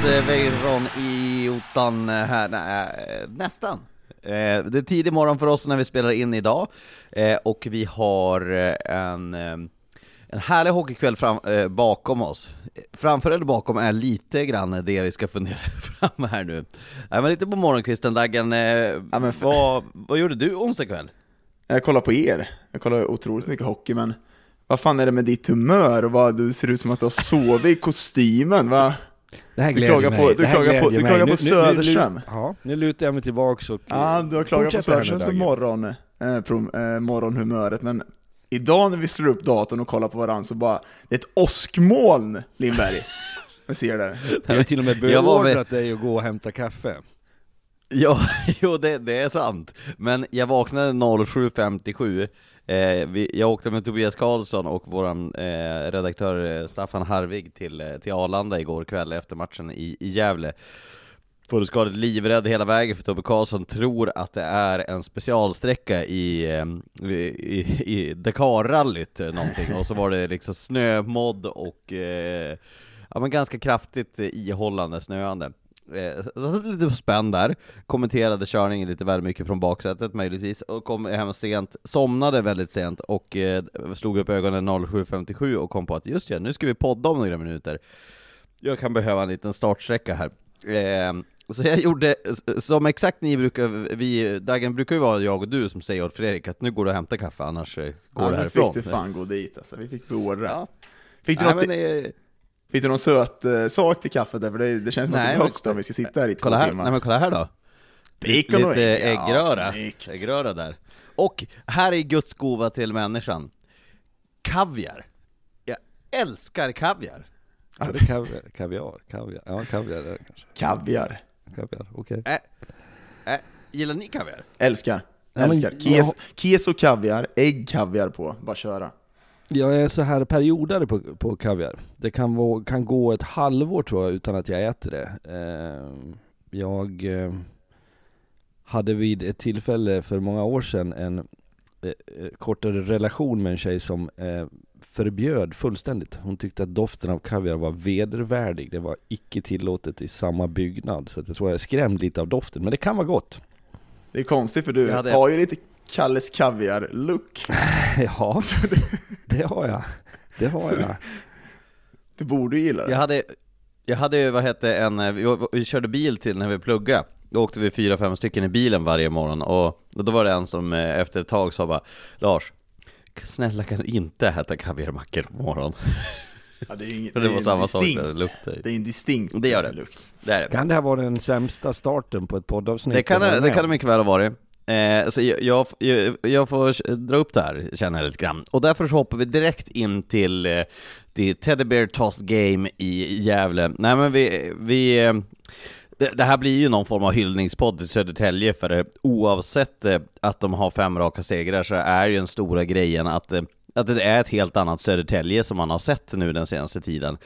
105,6 eh, Veyron i Otan eh, här, nej, eh, nästan. Det är tidig morgon för oss när vi spelar in idag, och vi har en, en härlig hockeykväll fram, bakom oss. Framför eller bakom är lite grann det vi ska fundera fram här nu. Men lite på morgonkvisten Daggen, men för- vad, vad gjorde du onsdag kväll? Jag kollar på er. Jag kollar otroligt mycket hockey, men vad fan är det med ditt humör? Och vad, du ser ut som att du har sovit i kostymen, va? Det här Du klagar mig. på- du klagar på- du klagar på Nu- nu- Söderström. Nu, ja, nu lutar jag mig tillbaks och Ja, du har klagat på nu, Söderströms morgon, eh, prom, eh, morgonhumöret, men idag när vi slår upp datorn och kollar på varandra så bara, det är ett åskmoln, Lindberg. Jag ser det. Jag har till och med beordrat dig att gå och hämta kaffe. Ja, jo det, det är sant. Men jag vaknade 07.57, eh, vi, jag åkte med Tobias Karlsson och vår eh, redaktör eh, Staffan Harvig till, eh, till Arlanda igår kväll efter matchen i, i Gävle. Fullskaligt livrädd hela vägen för Tobbe Karlsson tror att det är en specialsträcka i, eh, i, i, i Dakar-rallyt någonting, och så var det liksom snömodd och eh, ja, men ganska kraftigt ihållande snöande. Eh, satt lite spänd där, kommenterade körningen lite väl mycket från baksätet möjligtvis, och kom hem sent, somnade väldigt sent och eh, slog upp ögonen 07.57 och kom på att just ja, nu ska vi podda om några minuter. Jag kan behöva en liten startsträcka här. Eh, så jag gjorde, som exakt ni brukar, vi, Dagen brukar ju vara jag och du som säger åt Fredrik att nu går du och hämtar kaffe, annars eh, går Ja, du härifrån. fick du fan gå dit alltså, vi fick beordra. Ja. Fick, du Nej, något, men, fick du någon söt eh, sak till kaffet där? För det, det känns som att Nej, det men- behövs om vi ska sitta här i två kolla här, timmar. nej men kolla här då. Bacon och Lite ägg, ja, äggröra, snyggt. äggröra där. Och här är Guds gåva till människan. Kaviar. Jag älskar kaviar. Är det kaviar? Kaviar? Kaviar? Ja, kaviar det kanske. Kaviar. Kaviar, okej. Äh, äh, gillar ni kaviar? Älskar. Ja, men Älskar. Kes, keso kaviar, ägg kaviar på. Bara köra. Jag är så här periodare på, på kaviar. Det kan, vara, kan gå ett halvår tror jag utan att jag äter det. Eh, jag eh, hade vid ett tillfälle för många år sedan en eh, eh, kortare relation med en tjej som eh, förbjöd fullständigt. Hon tyckte att doften av kaviar var vedervärdig. Det var icke tillåtet i samma byggnad. Så att jag tror jag är skrämd lite av doften. Men det kan vara gott. Det är konstigt för du hade- har ju lite Kalles kaviar-look. ja, det har jag. Det har jag. Du borde ju gilla det. Jag hade, jag hade ju, vad hette en, eh, vi, vi körde bil till när vi pluggade Då åkte vi fyra, fem stycken i bilen varje morgon och, och då var det en som eh, efter ett tag sa bara Lars, snälla kan du inte äta kaviarmackor på morgonen? Ja, det är inget, För det är samma sak, distinkt- det luktade Det är en distinkt Det gör det. lukt. Det är det. Kan det här vara den sämsta starten på ett poddavsnitt? Det kan det, det kan det mycket väl ha varit. Eh, så jag, jag, jag, får dra upp det här, känner jag lite grann. Och därför så hoppar vi direkt in till, eh, till Teddy Bear Toss Game i Gävle. Nej men vi, vi eh, det, här blir ju någon form av hyllningspodd till Södertälje, för eh, oavsett eh, att de har fem raka segrar så är ju den stora grejen att att det är ett helt annat Södertälje som man har sett nu den senaste tiden.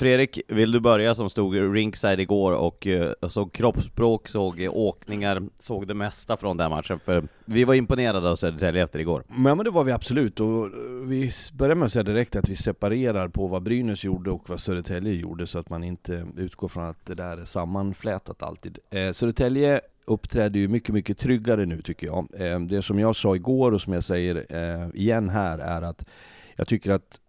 Fredrik, vill du börja som stod ringside igår och uh, såg kroppsspråk, såg eh, åkningar, såg det mesta från den matchen? För vi var imponerade av Södertälje efter igår. Men, men det var vi absolut, och eh, vi börjar med att säga direkt att vi separerar på vad Brynäs gjorde och vad Södertälje gjorde så att man inte utgår från att det där är sammanflätat alltid. Eh, Södertälje uppträder ju mycket, mycket tryggare nu tycker jag. Eh, det som jag sa igår och som jag säger eh, igen här är att jag tycker att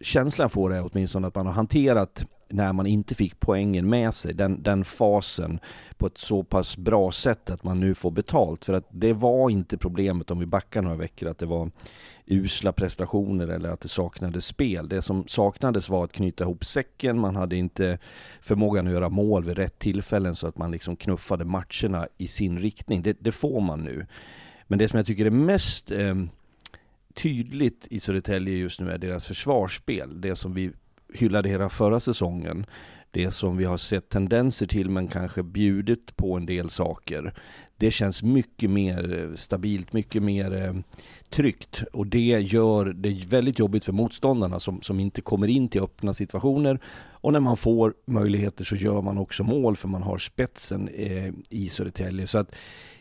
känslan jag får är åtminstone att man har hanterat när man inte fick poängen med sig, den, den fasen på ett så pass bra sätt att man nu får betalt. För att det var inte problemet om vi backar några veckor, att det var usla prestationer eller att det saknades spel. Det som saknades var att knyta ihop säcken, man hade inte förmågan att göra mål vid rätt tillfällen så att man liksom knuffade matcherna i sin riktning. Det, det får man nu. Men det som jag tycker är mest eh, tydligt i Södertälje just nu är deras försvarsspel. Det som vi hyllade hela förra säsongen. Det som vi har sett tendenser till men kanske bjudit på en del saker. Det känns mycket mer stabilt, mycket mer eh, tryggt och det gör det väldigt jobbigt för motståndarna som, som inte kommer in till öppna situationer och när man får möjligheter så gör man också mål för man har spetsen eh, i Södertälje. Så att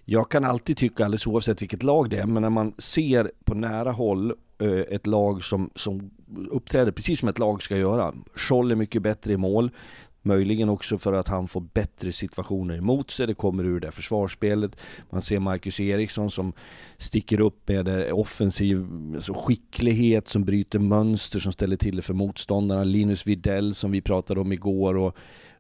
jag kan alltid tycka, alldeles oavsett vilket lag det är, men när man ser på nära håll eh, ett lag som, som uppträder precis som ett lag ska göra. Scholl är mycket bättre i mål. Möjligen också för att han får bättre situationer emot sig. Det kommer ur det försvarsspelet. Man ser Marcus Eriksson som sticker upp med offensiv alltså skicklighet, som bryter mönster, som ställer till det för motståndarna. Linus Videll som vi pratade om igår och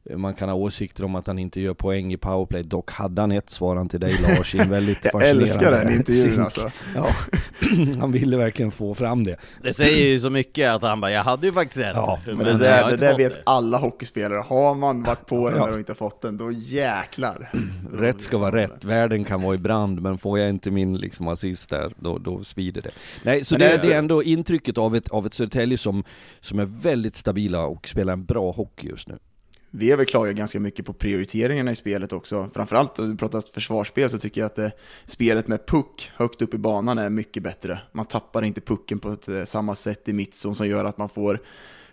man kan ha åsikter om att han inte gör poäng i powerplay, dock hade han ett svar till dig Lars i en väldigt Jag älskar den intervjun alltså. Ja, han ville verkligen få fram det. Det säger ju så mycket att han bara, jag hade ju faktiskt ett. Ja, men det där, det där vet det. alla hockeyspelare, har man varit på den ja. och inte fått den, då jäklar. Rätt ska vara rätt, världen kan vara i brand, men får jag inte min liksom assist där, då, då svider det. Nej, så det, det, är ändå intrycket av ett, av ett Södertälje som, som är väldigt stabila och spelar en bra hockey just nu vi har väl klagat ganska mycket på prioriteringarna i spelet också. Framförallt, om du pratar försvarsspel, så tycker jag att det, eh, spelet med puck högt upp i banan är mycket bättre. Man tappar inte pucken på ett, eh, samma sätt i mittzon som gör att man får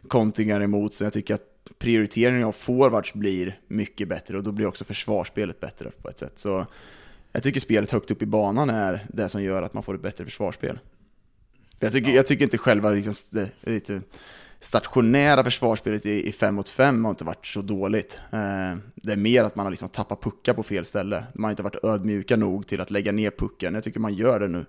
kontringar emot. Så jag tycker att prioriteringen av forwards blir mycket bättre och då blir också försvarsspelet bättre på ett sätt. Så jag tycker spelet högt upp i banan är det som gör att man får ett bättre försvarsspel. Jag tycker, jag tycker inte själva liksom, lite, stationära försvarsspelet i 5 mot 5 har inte varit så dåligt. Eh, det är mer att man har liksom tappat puckar på fel ställe. Man har inte varit ödmjuka nog till att lägga ner pucken. Jag tycker man gör det nu.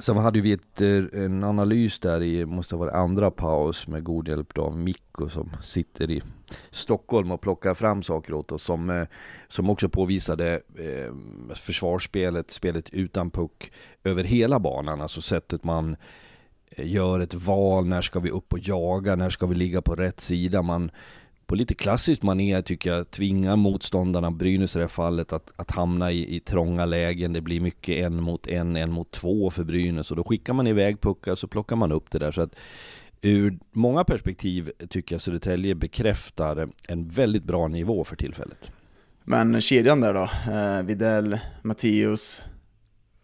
Sen hade vi ett, eh, en analys där i, måste ha varit andra paus med god hjälp av Mikko som sitter i Stockholm och plockar fram saker åt oss som, eh, som också påvisade eh, försvarsspelet, spelet utan puck över hela banan, alltså sättet man gör ett val, när ska vi upp och jaga, när ska vi ligga på rätt sida? Man, på lite klassiskt manér tycker jag tvingar motståndarna, Brynäs i det här fallet, att, att hamna i, i trånga lägen. Det blir mycket en mot en, en mot två för Brynäs och då skickar man iväg puckar så plockar man upp det där. Så att ur många perspektiv tycker jag Södertälje bekräftar en väldigt bra nivå för tillfället. Men kedjan där då? Eh, Videll, Mattius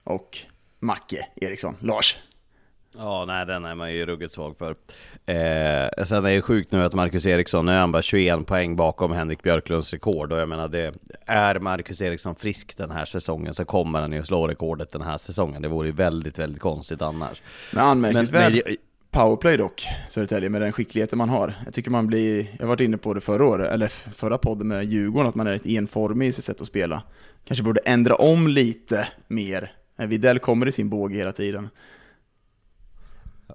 och Macke Eriksson, Lars. Ja, nej den är man ju ruggigt svag för. Eh, sen är det sjukt nu att Marcus Eriksson, nu är han bara 21 poäng bakom Henrik Björklunds rekord. Och jag menar, det, är Marcus Eriksson frisk den här säsongen så kommer han ju slå rekordet den här säsongen. Det vore ju väldigt, väldigt konstigt annars. Men anmärkningsvärt powerplay dock, Södertälje, med den skickligheten man har. Jag tycker man blir, jag varit inne på det förra året, eller förra podden med Djurgården, att man är lite enformig i sitt sätt att spela. Kanske borde ändra om lite mer. Videll kommer i sin båge hela tiden.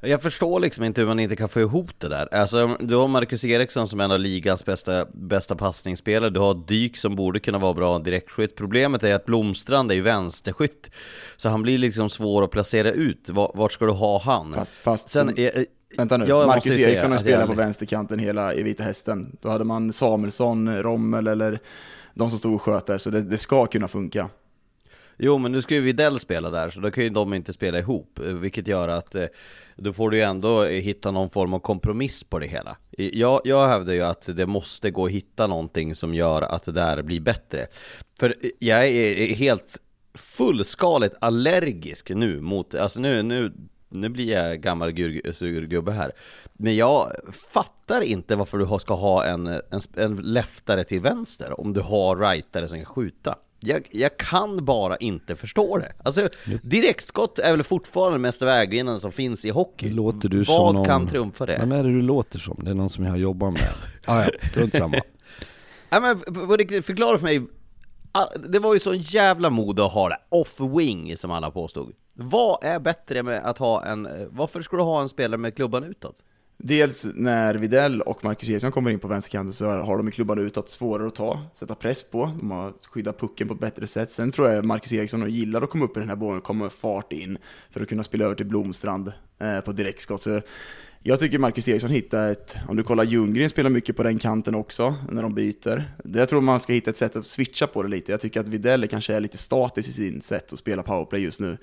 Jag förstår liksom inte hur man inte kan få ihop det där. Alltså, du har Marcus Eriksson som är en av ligans bästa, bästa passningsspelare, du har Dyk som borde kunna vara bra direktskytt. Problemet är att Blomstrand är ju vänsterskytt, så han blir liksom svår att placera ut. Vart ska du ha han? Fast, fast Sen, är, Vänta nu, Marcus Eriksson har spelat på vänsterkanten hela i Vita Hästen. Då hade man Samuelsson, Rommel eller de som stod och sköt där, så det, det ska kunna funka. Jo, men nu ska ju Videll spela där, så då kan ju de inte spela ihop, eh, vilket gör att eh, då får du ju ändå eh, hitta någon form av kompromiss på det hela. Jag, jag hävdar ju att det måste gå att hitta någonting som gör att det där blir bättre. För eh, jag är helt fullskaligt allergisk nu mot, alltså nu, nu, nu blir jag gammal gubbe här. Men jag fattar inte varför du ska ha en, en, en leftare till vänster om du har rightare som kan skjuta. Jag, jag, kan bara inte förstå det. Alltså, direktskott är väl fortfarande mest vägvinnande som finns i hockey. Låter du Vad som någon... kan trumfa det? Vem är det du låter som? Det är någon som jag har jobbat med. ah, ja, strunt samma. Nej men förklara för mig, det var ju sån jävla mode att ha det off-wing som alla påstod. Vad är bättre med att ha en, varför ska du ha en spelare med klubban utåt? Dels när Videll och Marcus Eriksson kommer in på vänsterkanten så har de i klubban utåt svårare att ta, sätta press på, de har skyddat pucken på ett bättre sätt. Sen tror jag Marcus Eriksson gillar att komma upp i den här bollen och komma med fart in för att kunna spela över till Blomstrand eh, på direktskott. Så jag tycker Marcus Eriksson hittar ett, om du kollar Ljunggren spelar mycket på den kanten också när de byter. Jag tror man ska hitta ett sätt att switcha på det lite. Jag tycker att Videll kanske är lite statisk i sin sätt att spela powerplay just nu.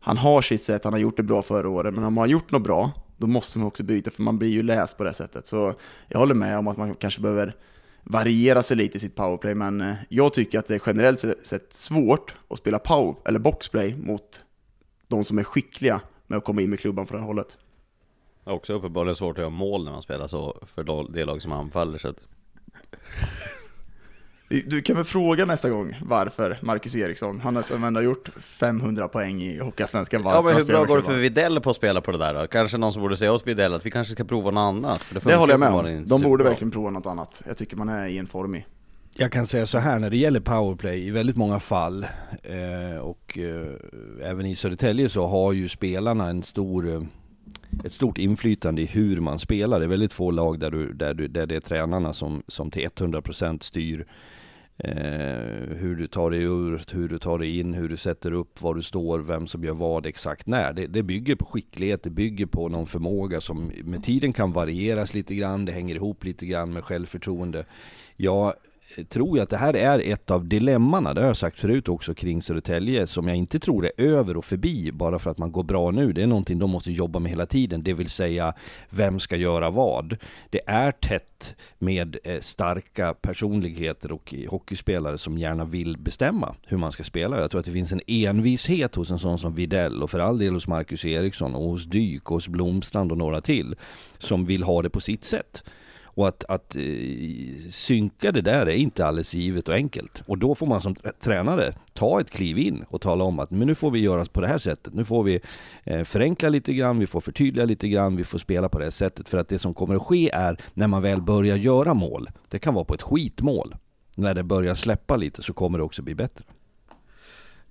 Han har sitt sätt, han har gjort det bra förra året, men om han har gjort något bra, då måste man också byta, för man blir ju läst på det sättet. Så jag håller med om att man kanske behöver variera sig lite i sitt powerplay, men eh, jag tycker att det är generellt sett svårt att spela power, eller boxplay mot de som är skickliga med att komma in med klubban från det hållet. Det är också uppenbarligen svårt att göra mål när man spelar så för det lag som anfaller så att... Du kan väl fråga nästa gång varför Marcus Eriksson, han har ändå gjort 500 poäng i Hockeyallsvenskan, varför Ja men hur bra går det för Videll på att spela på det där då? Kanske någon som borde säga åt Videll att vi kanske ska prova något annat? För det, det håller jag med om, de borde verkligen prova något annat. Jag tycker man är i en form i. Jag kan säga så här när det gäller powerplay, i väldigt många fall eh, och eh, även i Södertälje så har ju spelarna en stor eh, ett stort inflytande i hur man spelar. Det är väldigt få lag där, du, där, du, där det är tränarna som, som till 100% styr eh, hur du tar dig ut, hur du tar dig in, hur du sätter upp, var du står, vem som gör vad exakt när. Det, det bygger på skicklighet, det bygger på någon förmåga som med tiden kan varieras lite grann, det hänger ihop lite grann med självförtroende. Jag tror jag att det här är ett av dilemmana, det har jag sagt förut också kring Södertälje, som jag inte tror är över och förbi bara för att man går bra nu. Det är någonting de måste jobba med hela tiden, det vill säga vem ska göra vad? Det är tätt med eh, starka personligheter och hockeyspelare som gärna vill bestämma hur man ska spela. Jag tror att det finns en envishet hos en sån som Videll och för all del hos Marcus Eriksson och hos Dyk och hos Blomstrand och några till som vill ha det på sitt sätt. Och att, att eh, synka det där är inte alldeles givet och enkelt. Och då får man som tränare ta ett kliv in och tala om att men nu får vi göra på det här sättet. Nu får vi eh, förenkla lite grann, vi får förtydliga lite grann, vi får spela på det här sättet. För att det som kommer att ske är när man väl börjar göra mål, det kan vara på ett skitmål. När det börjar släppa lite så kommer det också bli bättre.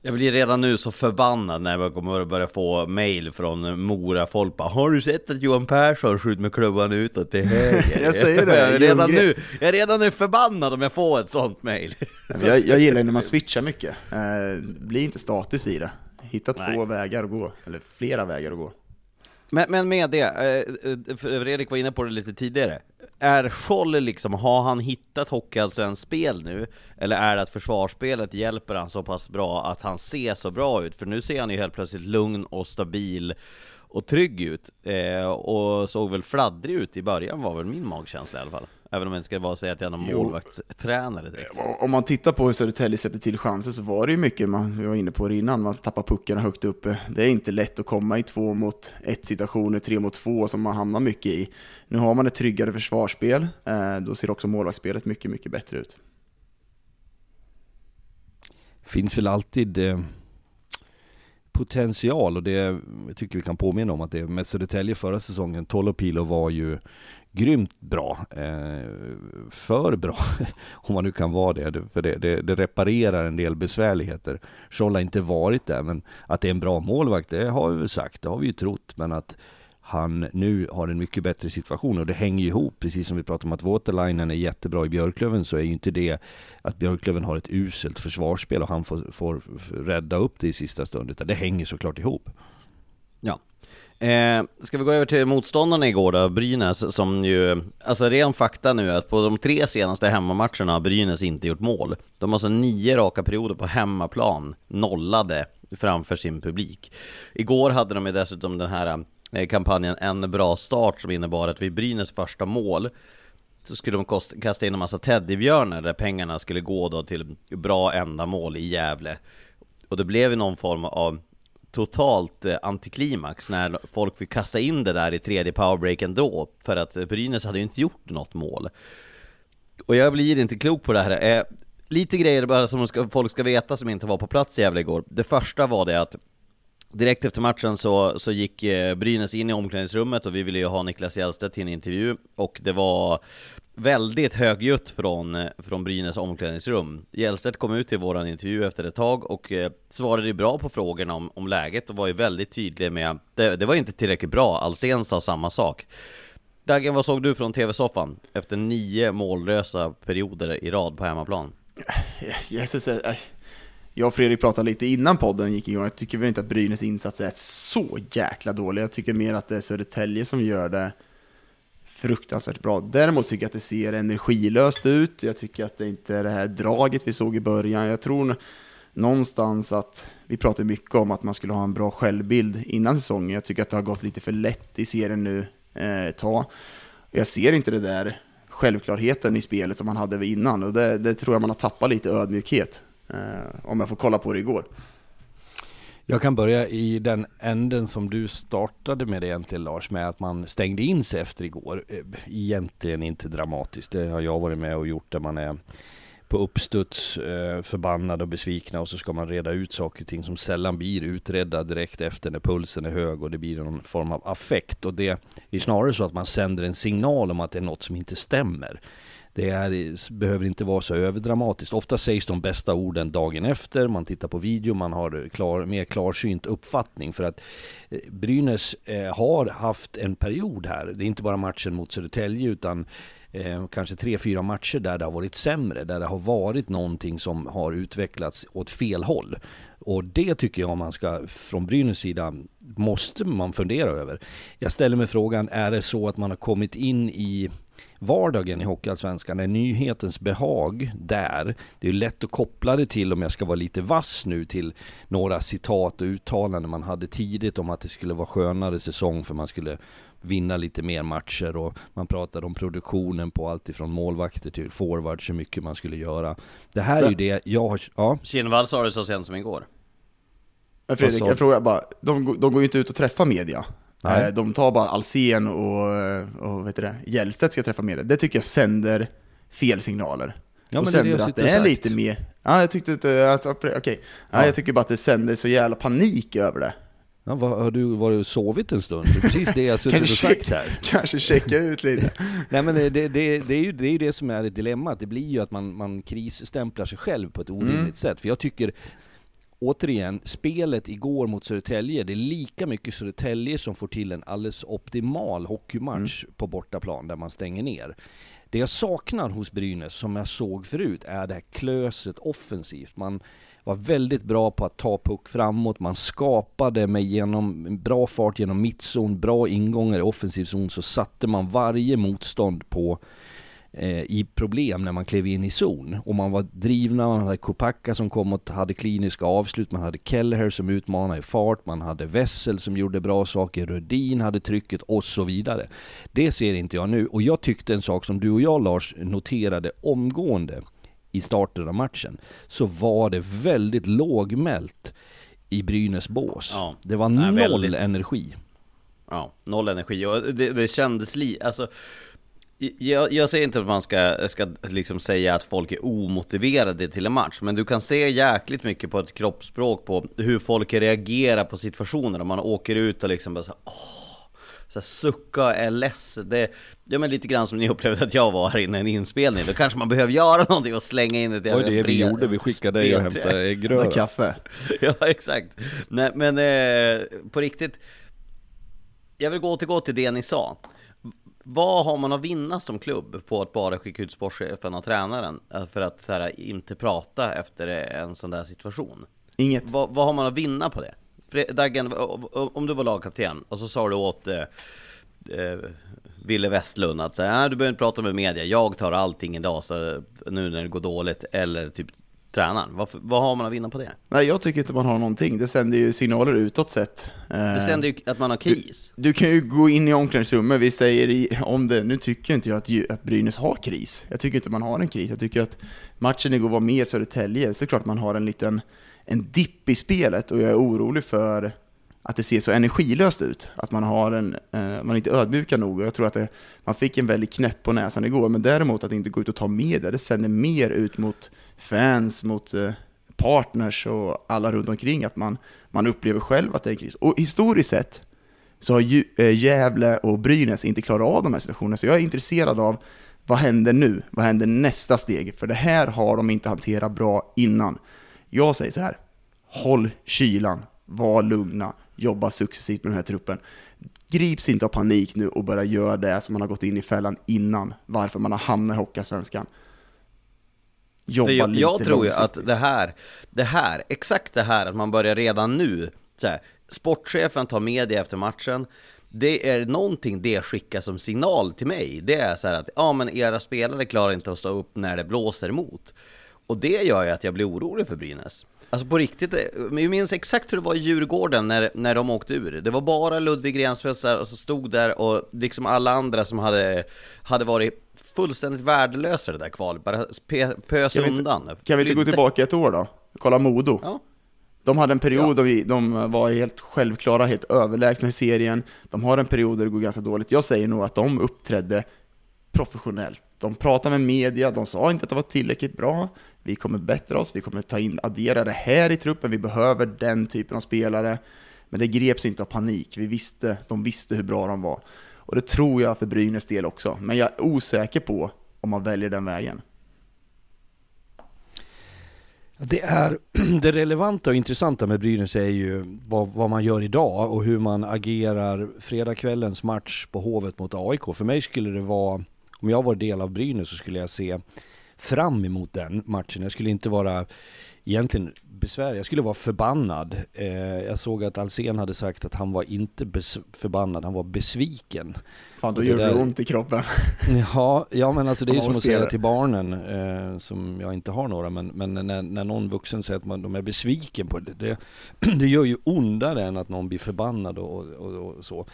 Jag blir redan nu så förbannad när jag kommer att börja få mail från Mora-folk bara Har du sett att Johan Persson skjuter med klubban utåt till höger? jag säger det! Jag är, redan nu, jag är redan nu förbannad om jag får ett sånt mail jag, jag gillar när man switchar mycket, eh, bli inte status i det Hitta Nej. två vägar att gå, eller flera vägar att gå men, men med det, eh, eh, Fredrik var inne på det lite tidigare är Scholl liksom, har han hittat Hockeyallsvenskt spel nu? Eller är det att försvarsspelet hjälper han så pass bra att han ser så bra ut? För nu ser han ju helt plötsligt lugn och stabil och trygg ut, eh, och såg väl fladdrig ut i början var väl min magkänsla i alla fall. Även om jag inte ska vara säga att jag är någon målvaktstränare direkt. Om man tittar på hur Södertälje släppte till chanser så var det ju mycket, man, vi var inne på det innan, man tappar puckarna högt uppe. Det är inte lätt att komma i två mot ett situationer, tre mot två som man hamnar mycket i. Nu har man ett tryggare försvarsspel, eh, då ser också målvaktsspelet mycket, mycket bättre ut. Finns väl alltid eh potential och det jag tycker vi kan påminna om att det med Södertälje förra säsongen, Tolopilo var ju grymt bra. Eh, för bra, om man nu kan vara det. För det, det, det reparerar en del besvärligheter. Scholl har inte varit där, men att det är en bra målvakt, det har vi väl sagt, det har vi ju trott. Men att han nu har en mycket bättre situation och det hänger ju ihop, precis som vi pratade om att Waterlinen är jättebra i Björklöven så är ju inte det att Björklöven har ett uselt försvarsspel och han får, får rädda upp det i sista stund, utan det hänger såklart ihop. Eh, ska vi gå över till motståndarna igår då, Brynäs, som ju, alltså ren fakta nu är att på de tre senaste hemmamatcherna har Brynäs inte gjort mål. De har alltså nio raka perioder på hemmaplan, nollade framför sin publik. Igår hade de ju dessutom den här eh, kampanjen En bra start som innebar att vid Brynäs första mål så skulle de kasta in en massa teddybjörnar där pengarna skulle gå då till bra ändamål i Gävle. Och det blev ju någon form av totalt eh, antiklimax när folk fick kasta in det där i tredje powerbreaken då, för att eh, Brynäs hade ju inte gjort något mål. Och jag blir inte klok på det här. Eh, lite grejer bara som ska, folk ska veta som inte var på plats i Gävle igår. Det första var det att Direkt efter matchen så, så gick eh, Brynäs in i omklädningsrummet och vi ville ju ha Niklas Hjellstedt till en intervju och det var väldigt högljutt från, eh, från Brynäs omklädningsrum. Gällstedt kom ut till våran intervju efter ett tag och eh, svarade ju bra på frågorna om, om läget och var ju väldigt tydlig med det, det var inte tillräckligt bra, Alsen sa samma sak. Dagen, vad såg du från TV-soffan efter nio mållösa perioder i rad på hemmaplan? Jesus, eh, eh, jag och Fredrik pratade lite innan podden gick igång, jag tycker väl inte att Brynäs insats är så jäkla dålig. Jag tycker mer att det är Södertälje som gör det fruktansvärt bra. Däremot tycker jag att det ser energilöst ut. Jag tycker att det inte är det här draget vi såg i början. Jag tror någonstans att vi pratar mycket om att man skulle ha en bra självbild innan säsongen. Jag tycker att det har gått lite för lätt i serien nu eh, ett tag. Jag ser inte det där självklarheten i spelet som man hade innan och det, det tror jag man har tappat lite ödmjukhet. Eh, om jag får kolla på det igår. Jag kan börja i den änden som du startade med egentligen Lars, med att man stängde in sig efter igår. Eh, egentligen inte dramatiskt, det har jag varit med och gjort där man är på uppstuds, eh, förbannad och besvikna och så ska man reda ut saker och ting som sällan blir utredda direkt efter när pulsen är hög och det blir någon form av affekt. Och det är snarare så att man sänder en signal om att det är något som inte stämmer. Det är, behöver inte vara så överdramatiskt. Ofta sägs de bästa orden dagen efter, man tittar på video, man har eh, klar, mer klarsynt uppfattning. För att eh, Brynäs eh, har haft en period här, det är inte bara matchen mot Södertälje utan eh, kanske tre, fyra matcher där det har varit sämre, där det har varit någonting som har utvecklats åt fel håll. Och det tycker jag man ska, från Brynäs sida, måste man fundera över. Jag ställer mig frågan, är det så att man har kommit in i vardagen i Hockeyallsvenskan är nyhetens behag där. Det är lätt att koppla det till, om jag ska vara lite vass nu, till några citat och uttalanden man hade tidigt om att det skulle vara skönare säsong för man skulle vinna lite mer matcher och man pratade om produktionen på allt ifrån målvakter till forwards, hur mycket man skulle göra. Det här är ju det jag har... Ja. Kinnvall sa det så sent som igår. Men Fredrik, jag frågar bara, de, de går ju inte ut och träffar media. Nej. Eh, De tar bara Alsen och, och vet det, Hjellstedt ska träffa media. Det tycker jag sänder fel signaler. Ja, och det det sänder jag att det är sagt. lite mer... Ja, jag tyckte inte... Alltså, okej. Okay. Ja. Ja. jag tycker bara att det sänder så jävla panik över det. Ja, vad, har du varit och sovit en stund? Det är precis det jag suttit och Kanske- sagt här. Kanske checka ut lite. Nej men det, det, det, det, är ju, det är ju det som är ett dilemma, det blir ju att man, man krisstämplar sig själv på ett orimligt Mm. sätt. För jag tycker, återigen, spelet igår mot Södertälje, det är lika mycket Södertälje som får till en alldeles optimal hockeymatch på bortaplan där man stänger ner. Det jag saknar hos Brynäs, som jag såg förut, är det här klöset offensivt. Man var väldigt bra på att ta puck framåt, man skapade med genom bra fart genom mittzon, bra ingångar i offensiv zon, så satte man varje motstånd på i problem när man klev in i zon. Och man var drivna, man hade Kopacka som kom och hade kliniska avslut, man hade Kelleher som utmanade i fart, man hade Wessel som gjorde bra saker, Rödin hade trycket och så vidare. Det ser inte jag nu. Och jag tyckte en sak som du och jag Lars noterade omgående i starten av matchen, så var det väldigt lågmält i Brynäs bås. Ja. Det var noll väldigt. energi. Ja, noll energi och det, det kändes li... Alltså, jag, jag säger inte att man ska, ska liksom säga att folk är omotiverade till en match, men du kan se jäkligt mycket på ett kroppsspråk på hur folk reagerar på situationer. Om man åker ut och liksom bara så här, åh, så här, sucka och är less. Det, det är men lite grann som ni upplevde att jag var här inne i en inspelning. Då kanske man behöver göra någonting och slänga in ett Det var jävla det vi gjorde, vi skickade dig och hämtade Ta äggröra. kaffe. ja, exakt. Nej, men eh, på riktigt. Jag vill gå återgå till det ni sa. Vad har man att vinna som klubb på att bara skicka ut sportchefen och tränaren eh, för att så här, inte prata efter en sån där situation? Inget. Vad, vad har man att vinna på det? Daggen, om du var lagkapten och så sa du åt eh, eh, Ville Westlund att säga, "Nej, du behöver inte prata med media, jag tar allting idag så nu när det går dåligt, eller typ tränaren. Vad, vad har man att vinna på det? Nej, jag tycker inte man har någonting. Det sänder ju signaler utåt sett. Eh, Det sänder ju att man har kris. Du kan ju gå in i omklädningsrummet, vi säger i, om det, nu tycker inte jag att, att Brynäs har kris. Jag tycker inte man har en kris. Jag tycker att matchen igår var mer Södertälje, så är det klart man har en liten en dipp i spelet och jag är orolig för att det ser så energilöst ut. Att man har en, eh, man är inte ödmjuka nog. Jag tror att det, man fick en väldigt knäpp på näsan igår, men däremot att inte gå ut och ta media, det sänder mer ut mot fans, mot eh, partners och alla runt omkring att man, man upplever själv att det är en kris. Och historiskt sett så har ju, eh, Gävle och Brynäs inte klarat av de här situationerna, så jag är intresserad av vad händer nu? Vad händer nästa steg? För det här har de inte hanterat bra innan. Jag säger så här, håll kylan, var lugna, jobba successivt med den här truppen. Grips inte av panik nu och börja göra det som man har gått in i fällan innan, varför man har hamnat i Hockeyallsvenskan. Jobba jag, lite Jag tror ju att det här, det här, exakt det här att man börjar redan nu, så här, sportchefen tar media efter matchen, det är någonting det skickar som signal till mig. Det är så här att, ja men era spelare klarar inte att stå upp när det blåser emot. Och det gör ju att jag blir orolig för Brynäs. Alltså på riktigt, jag minns exakt hur det var i Djurgården när, när de åkte ur. Det var bara Ludvig Rensfeldt som stod där och liksom alla andra som hade, hade varit fullständigt värdelösa det där kvalet, bara pös kan undan. Inte, kan vi inte gå tillbaka ett år då? Kolla Modo. Ja. De hade en period ja. då vi, de var helt självklara, helt överlägsna i serien. De har en period där det går ganska dåligt. Jag säger nog att de uppträdde professionellt. De pratade med media, de sa inte att det var tillräckligt bra. Vi kommer bättra oss, vi kommer ta in, addera det här i truppen, vi behöver den typen av spelare. Men det greps inte av panik, vi visste, de visste hur bra de var. Och det tror jag för Brynäs del också, men jag är osäker på om man väljer den vägen. Det, är, det relevanta och intressanta med Brynäs är ju vad, vad, man gör idag och hur man agerar fredagskvällens match på Hovet mot AIK. För mig skulle det vara, om jag var del av Brynäs så skulle jag se fram emot den matchen. Jag skulle inte vara egentligen besvär. Jag skulle vara förbannad. Eh, jag såg att Alsen hade sagt att han var inte förbannad, han var besviken. Fan, då gör det ont i kroppen. ja, ja, men alltså det är ju som att säga till barnen, eh, som jag inte har några, men, men när, när någon vuxen säger att man, de är besviken på det, det, det gör ju ondare än att någon blir förbannad och, och, och så.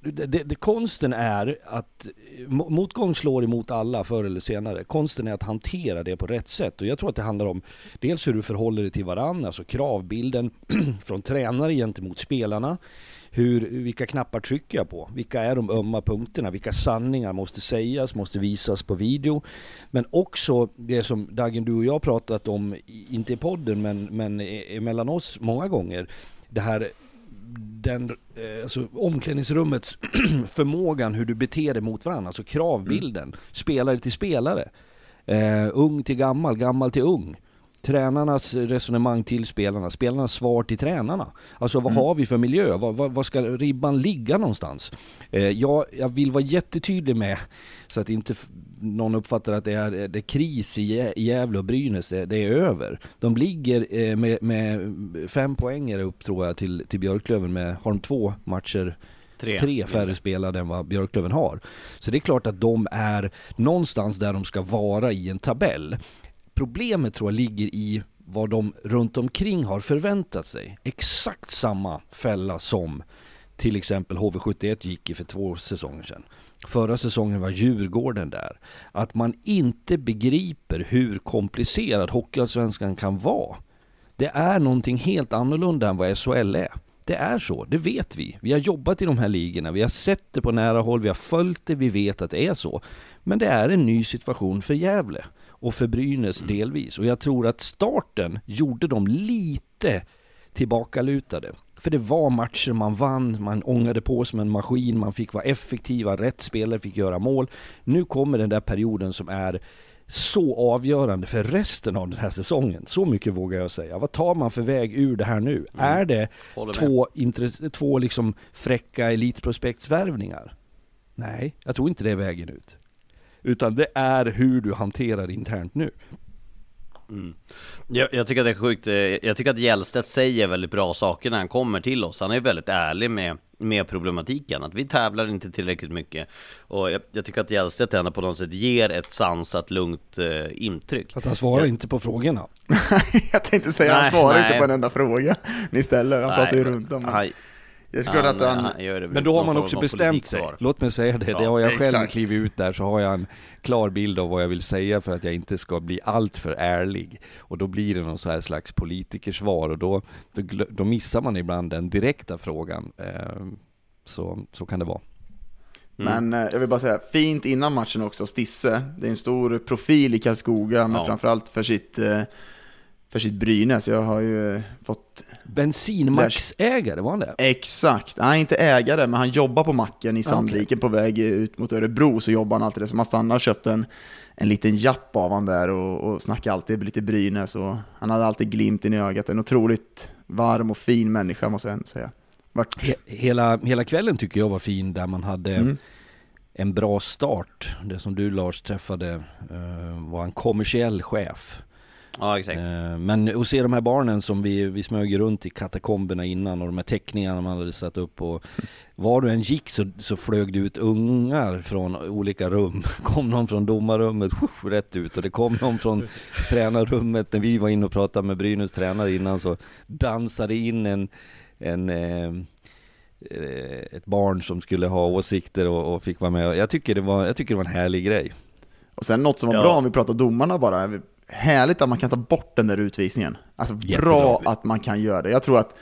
Det, det, det, konsten är att, motgång slår emot alla förr eller senare. Konsten är att hantera det på rätt sätt och jag tror att det handlar om dels hur du förhåller dig till varandra, alltså kravbilden från tränare gentemot spelarna hur, vilka knappar trycker jag på? Vilka är de ömma punkterna? Vilka sanningar måste sägas, måste visas på video? Men också det som Dagen, du och jag pratat om, inte i podden men, men mellan oss många gånger. Det här den, eh, alltså omklädningsrummets förmågan hur du beter dig mot varandra, alltså kravbilden, mm. spelare till spelare. Uh, ung till gammal, gammal till ung tränarnas resonemang till spelarna, spelarnas svar till tränarna. Alltså vad mm. har vi för miljö? Vad, vad, vad, ska ribban ligga någonstans? Eh, jag, jag vill vara jättetydlig med, så att inte någon uppfattar att det är, det är kris i Gävle och Brynäs, det, det är över. De ligger eh, med, med fem poänger upp tror jag till, till Björklöven med, har de två matcher Tre. tre färre spelare än vad Björklöven har. Så det är klart att de är någonstans där de ska vara i en tabell. Problemet tror jag ligger i vad de runt omkring har förväntat sig. Exakt samma fälla som till exempel HV71 gick i för två säsonger sedan. Förra säsongen var Djurgården där. Att man inte begriper hur komplicerad Hockeyallsvenskan kan vara. Det är någonting helt annorlunda än vad SHL är. Det är så, det vet vi. Vi har jobbat i de här ligorna, vi har sett det på nära håll, vi har följt det, vi vet att det är så. Men det är en ny situation för Gävle och för Brynäs mm. delvis. Och jag tror att starten gjorde dem lite tillbakalutade. För det var matcher man vann, man ångade på som en maskin, man fick vara effektiva, rätt spelare fick göra mål. Nu kommer den där perioden som är så avgörande för resten av den här säsongen. Så mycket vågar jag säga. Vad tar man för väg ur det här nu? Mm. Är det två, två liksom fräcka elitprospektsvärvningar? Nej, jag tror inte det är vägen ut. Utan det är hur du hanterar internt nu. Mm. Jag, jag, tycker att det är sjukt, eh, jag tycker att Gällstedt säger väldigt bra saker när han kommer till oss. Han är väldigt ärlig med, med problematiken, att vi tävlar inte tillräckligt mycket. Och jag, jag tycker att Gällstedt ändå på något sätt ger ett sansat, lugnt eh, intryck. Att han svarar jag... inte på frågorna. jag tänkte säga, nej, han svarar nej. inte på en enda fråga ni ställer, han nej, pratar ju runt om. Men... Jag skulle att han... han men då har man också bestämt sig. Låt mig säga det. Ja, det har jag själv exakt. klivit ut där så har jag en klar bild av vad jag vill säga för att jag inte ska bli alltför ärlig. Och då blir det någon så här slags politikersvar och då, då, då missar man ibland den direkta frågan. Ehm, så, så kan det vara. Mm. Men eh, jag vill bara säga, fint innan matchen också, Stisse. Det är en stor profil i Karlskoga, men ja. framförallt för sitt eh, för sitt Brynäs. Jag har ju fått... Bensinmaxägare, var han det? Exakt. Nej, inte ägare, men han jobbar på macken i Sandviken på väg ut mot Örebro, så jobbar han alltid det. Så man stannar och köpte en, en liten japp av han där och, och snackade alltid lite Brynäs. Och han hade alltid glimten i ögat. En otroligt varm och fin människa, måste jag säga. Vart... He hela, hela kvällen tycker jag var fin, där man hade mm. en bra start. Det som du Lars träffade uh, var en kommersiell chef Ja exakt. Eh, men att se de här barnen som vi, vi smög runt i katakomberna innan och de här teckningarna man hade satt upp och var du än gick så, så flög det ut ungar från olika rum. Kom någon från domarrummet, rätt ut och det kom någon från tränarrummet. När vi var inne och pratade med Brynäs tränare innan så dansade in en, en eh, ett barn som skulle ha åsikter och, och, fick vara med. Jag tycker, det var, jag tycker det var en härlig grej. Och sen något som var ja. bra om vi pratar domarna bara, härligt att man kan ta bort den där utvisningen. Alltså bra att man kan göra det. Jag tror att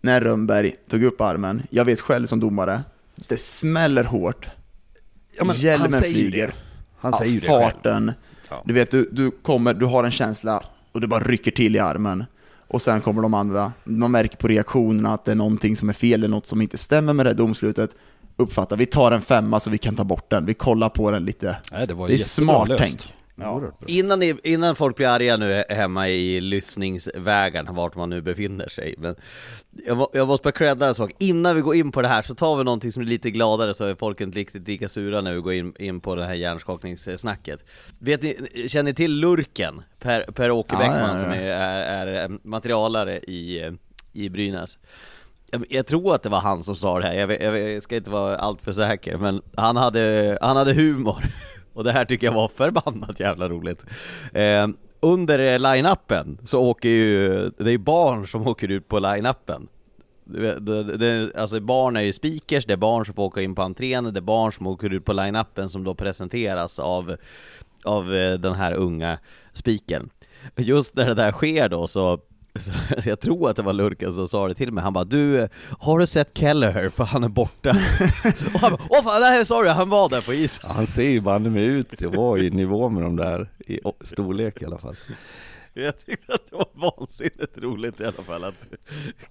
när Rönnberg tog upp armen, jag vet själv som domare, det smäller hårt. Ja, men Hjälmen han flyger. Det. Han säger ju det Farten. Ja. Du vet, du, du kommer, du har en känsla och du bara rycker till i armen. Och sen kommer de andra, man märker på reaktionerna att det är någonting som är fel, eller något som inte stämmer med det domslutet. Uppfatta, vi tar en femma så vi kan ta bort den, vi kollar på den lite. Nej, det, det är smart löst. tänk. Ja. Innan, ni, innan folk blir arga nu hemma i lyssningsvägarna, vart man nu befinner sig. Men jag, jag måste bara credda en sak, innan vi går in på det här så tar vi någonting som är lite gladare så är folk inte riktigt lika sura när vi går in, in på det här hjärnskakningssnacket. Vet ni, känner ni till Lurken? Per, per Åke ja, Bäckman ja, ja. som är, är, är materialare i, i Brynäs. Jag tror att det var han som sa det här, jag, jag ska inte vara alltför säker, men han hade, han hade humor och det här tycker jag var förbannat jävla roligt. Eh, under line-upen så åker ju, det är barn som åker ut på line-upen. Det, det, det, alltså barn är ju speakers, det är barn som får åka in på entrén, det är barn som åker ut på line-upen som då presenteras av, av eh, den här unga speakern. Just när det där sker då så jag tror att det var Lurken som sa det till mig, han bara du, har du sett Kelleher? För han är borta. och han bara, åh fan, nej sorry, han var där på isen. han ser ju banne mig ut det var i nivå med de där, i storlek i alla fall. Jag tyckte att det var vansinnigt roligt i alla fall att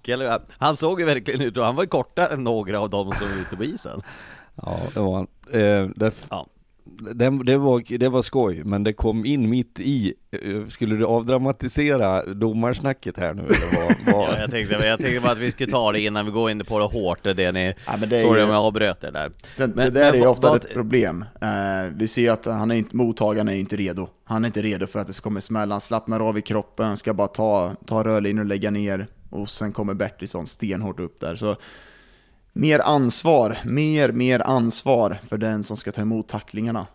Kelleher, han såg ju verkligen ut, och han var ju kortare än några av dem som var ute på isen. Ja, det var han. Eh, det, ja det, det, var, det var skoj, men det kom in mitt i, eh, skulle du avdramatisera domarsnacket här nu eller vad? vad? ja, jag, tänkte, jag tänkte bara att vi skulle ta det innan vi går in på det hårt, det ni, ja, men det sorry om jag avbröt det där. Sen, men, det där men, är ofta vad, ett problem. Uh, vi ser att han är inte, mottagaren är inte redo. Han är inte redo för att det ska komma smälla, han slappnar av i kroppen, ska bara ta, ta rörlinjen och lägga ner. Och sen kommer Bertilsson stenhårt upp där. Så mer ansvar, mer, mer ansvar för den som ska ta emot tacklingarna.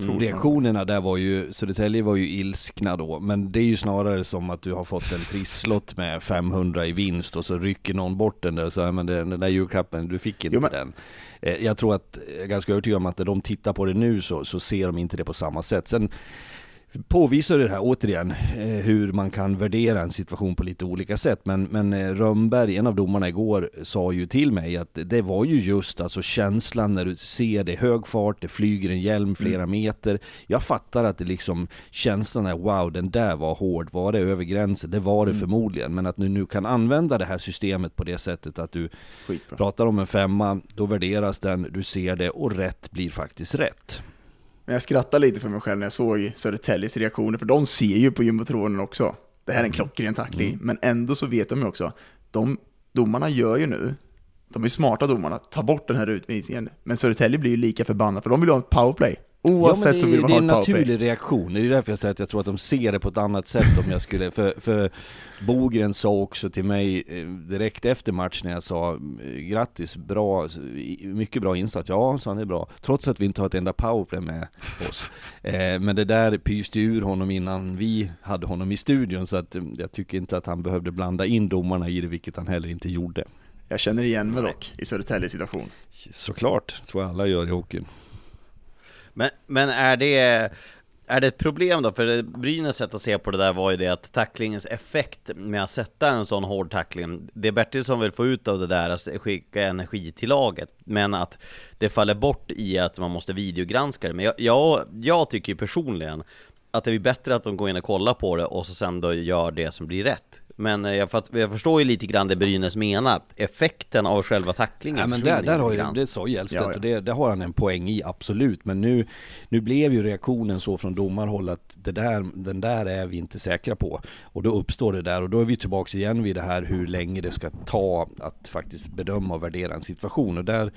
Mm. Reaktionerna där var ju, Södertälje var ju ilskna då, men det är ju snarare som att du har fått en trisslott med 500 i vinst och så rycker någon bort den där och säger men den, där julklappen, du fick inte jo, men... den. Eh, jag tror att, jag är ganska övertygad om att när de tittar på det nu så, så ser de inte det på samma sätt. Sen påvisar det här återigen eh, hur man kan värdera en situation på lite olika sätt. Men, men eh, Rönnberg, en av domarna igår, sa ju till mig att det var ju just alltså känslan när du ser det hög fart, det flyger en hjälm flera mm. meter. Jag fattar att det liksom känslan är wow, den där var hård. Var det över gränsen? Det var det mm. förmodligen. Men att du nu kan använda det här systemet på det sättet att du Skitbra. pratar om en femma, då värderas den, du ser det och rätt blir faktiskt rätt. Men jag skrattade lite för mig själv när jag såg Södertäljes reaktioner, för de ser ju på jumbotronen också. Det här är en mm. klockren tackling, mm. men ändå så vet de ju också, de domarna gör ju nu, de är smarta domarna, ta bort den här utvisningen. Men Södertälje blir ju lika förbannade, för de vill ha ett powerplay. Oavsett ja, det, så vill man ha ett powerplay. Det är en naturlig reaktion, det är därför jag säger att jag tror att de ser det på ett annat sätt om jag skulle, för, för Bogren sa också till mig eh, direkt efter matchen när jag sa eh, grattis, bra, mycket bra insats. Ja, sa han, det är bra. Trots att vi inte har ett enda powerplay med oss. Eh, men det där pyste ur honom innan vi hade honom i studion, så att jag tycker inte att han behövde blanda in domarna i det, vilket han heller inte gjorde. Jag känner igen mig dock i Södertäljes situation. Såklart, tror jag alla gör i hockeyn. Men, men är det är det ett problem då? För Brynäs sätt att se på det där var ju det att tacklingens effekt med att sätta en sån hård tackling, det Bertilsson vill få ut av det där, att skicka energi till laget, men att det faller bort i att man måste videogranska det. Men jag, jag, jag tycker personligen att det är bättre att de går in och kollar på det och så sen då gör det som blir rätt. Men eh, jag, fatt, jag förstår ju lite grann det Brynäs menar, effekten av själva tacklingen Ja, men där, där har ju, det sa Hjellstedt Ja, ja. och det, det har han en poäng i, absolut. Men nu, nu blev ju reaktionen så från domarhåll att det där, den där är vi inte säkra på. Och då uppstår det där och då är vi tillbaks igen vid det här hur länge det ska ta att faktiskt bedöma och värdera en situation. Och där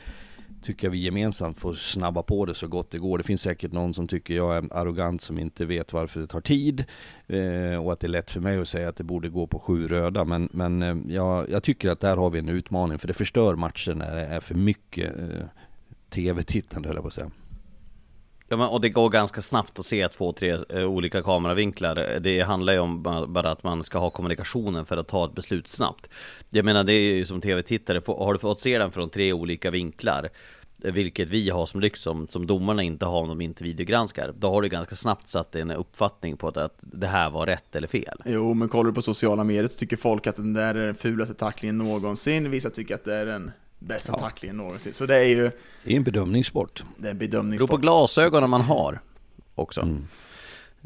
tycker jag vi gemensamt får snabba på det så gott det går. Det finns säkert någon som tycker jag är arrogant som inte vet varför det tar tid. Eh, och att det är lätt för mig att säga att det borde gå på sju röda. Men, men eh, jag, jag tycker att där har vi en utmaning. För det förstör matchen när det är för mycket eh, tv-tittande höll jag på att säga. Ja, men, och det går ganska snabbt att se två, tre eh, olika kameravinklar. Det handlar ju om bara att man ska ha kommunikationen för att ta ett beslut snabbt. Jag menar, det är ju som tv-tittare, har du fått se den från tre olika vinklar, eh, vilket vi har som lyx som, som domarna inte har om de inte videogranskar, då har du ganska snabbt satt en uppfattning på att, att det här var rätt eller fel. Jo, men kollar du på sociala medier så tycker folk att den där är den fulaste tacklingen någonsin. Vissa tycker att det är den bästa tacklingen någonsin. Så det är ju Det är en bedömningssport. det är en Det beror på bedömningssport. glasögonen man har också.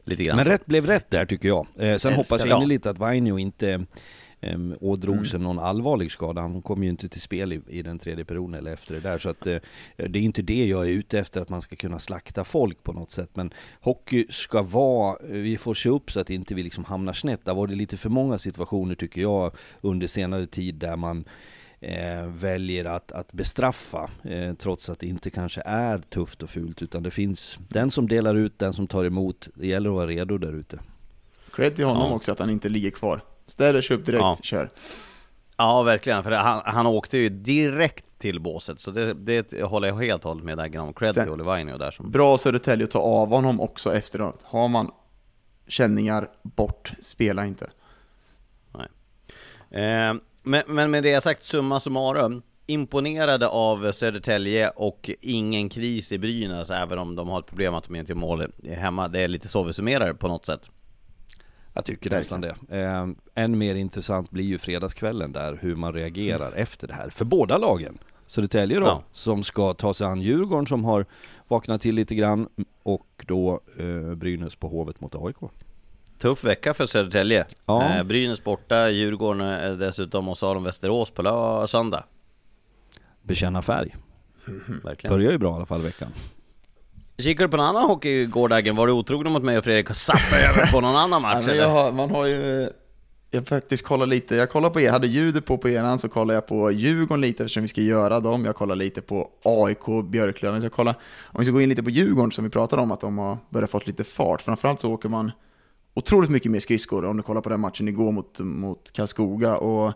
Lite grann Men så. rätt blev rätt där tycker jag. Eh, sen hoppas det. jag innerligt att Vainio inte eh, ådrog sig någon allvarlig skada. Han kom ju inte till spel i, i den tredje perioden eller efter det där. Så att eh, det är inte det jag är ute efter, att man ska kunna slakta folk på något sätt. Men hockey ska vara, eh, vi får se upp så att inte vi liksom hamnar snett. Det har varit lite för många situationer tycker jag under senare tid där man eh, väljer att, att bestraffa eh, trots att det inte kanske är tufft och fult utan det finns den som delar ut, den som tar emot. Det gäller att vara redo där ute. Cred till honom Ja. också att han inte ligger kvar. Ställer sig upp direkt, Ja. kör. Ja, verkligen. För han, han åkte ju direkt till båset. Så det, det håller jag helt och hållet med där. Cred Sen- till Olivainio där som... Bra Södertälje att ta av honom också efteråt. Har man känningar, bort, spela inte. Eh, men, men med det sagt, summa summarum. Imponerade av Södertälje och ingen kris i Brynäs, även om de har ett problem att de inte gör mål hemma. Det är lite så vi summerar på något sätt. Jag tycker nästan det. Eh, än mer intressant blir ju fredagskvällen där, hur man reagerar efter det här. För båda lagen. Södertälje då, Ja. som ska ta sig an Djurgården som har vaknat till lite grann. Och då eh, Brynäs på Hovet mot AIK. Tuff vecka för Södertälje. Ja. Eh, Brynäs borta, Djurgården eh, dessutom och så har de Västerås på lö- söndag. Bekänna färg. Verkligen. Börjar ju bra i alla fall veckan. Kikar du på någon annan hockey i gårdagen? Var du otrogen mot mig och Fredrik och zappade över på någon annan match eller? har, man har ju... Jag faktiskt kollar lite, jag kollar på er, hade ljudet på på eran så kollar jag på Djurgården lite eftersom vi ska göra dem. Jag kollar lite på AIK, Björklöven. Så jag kollar, om vi ska gå in lite på Djurgården som vi pratade om, att de har börjat fått lite fart. Framförallt så åker man otroligt mycket mer skridskor om du kollar på den matchen igår mot, mot Karlskoga. Och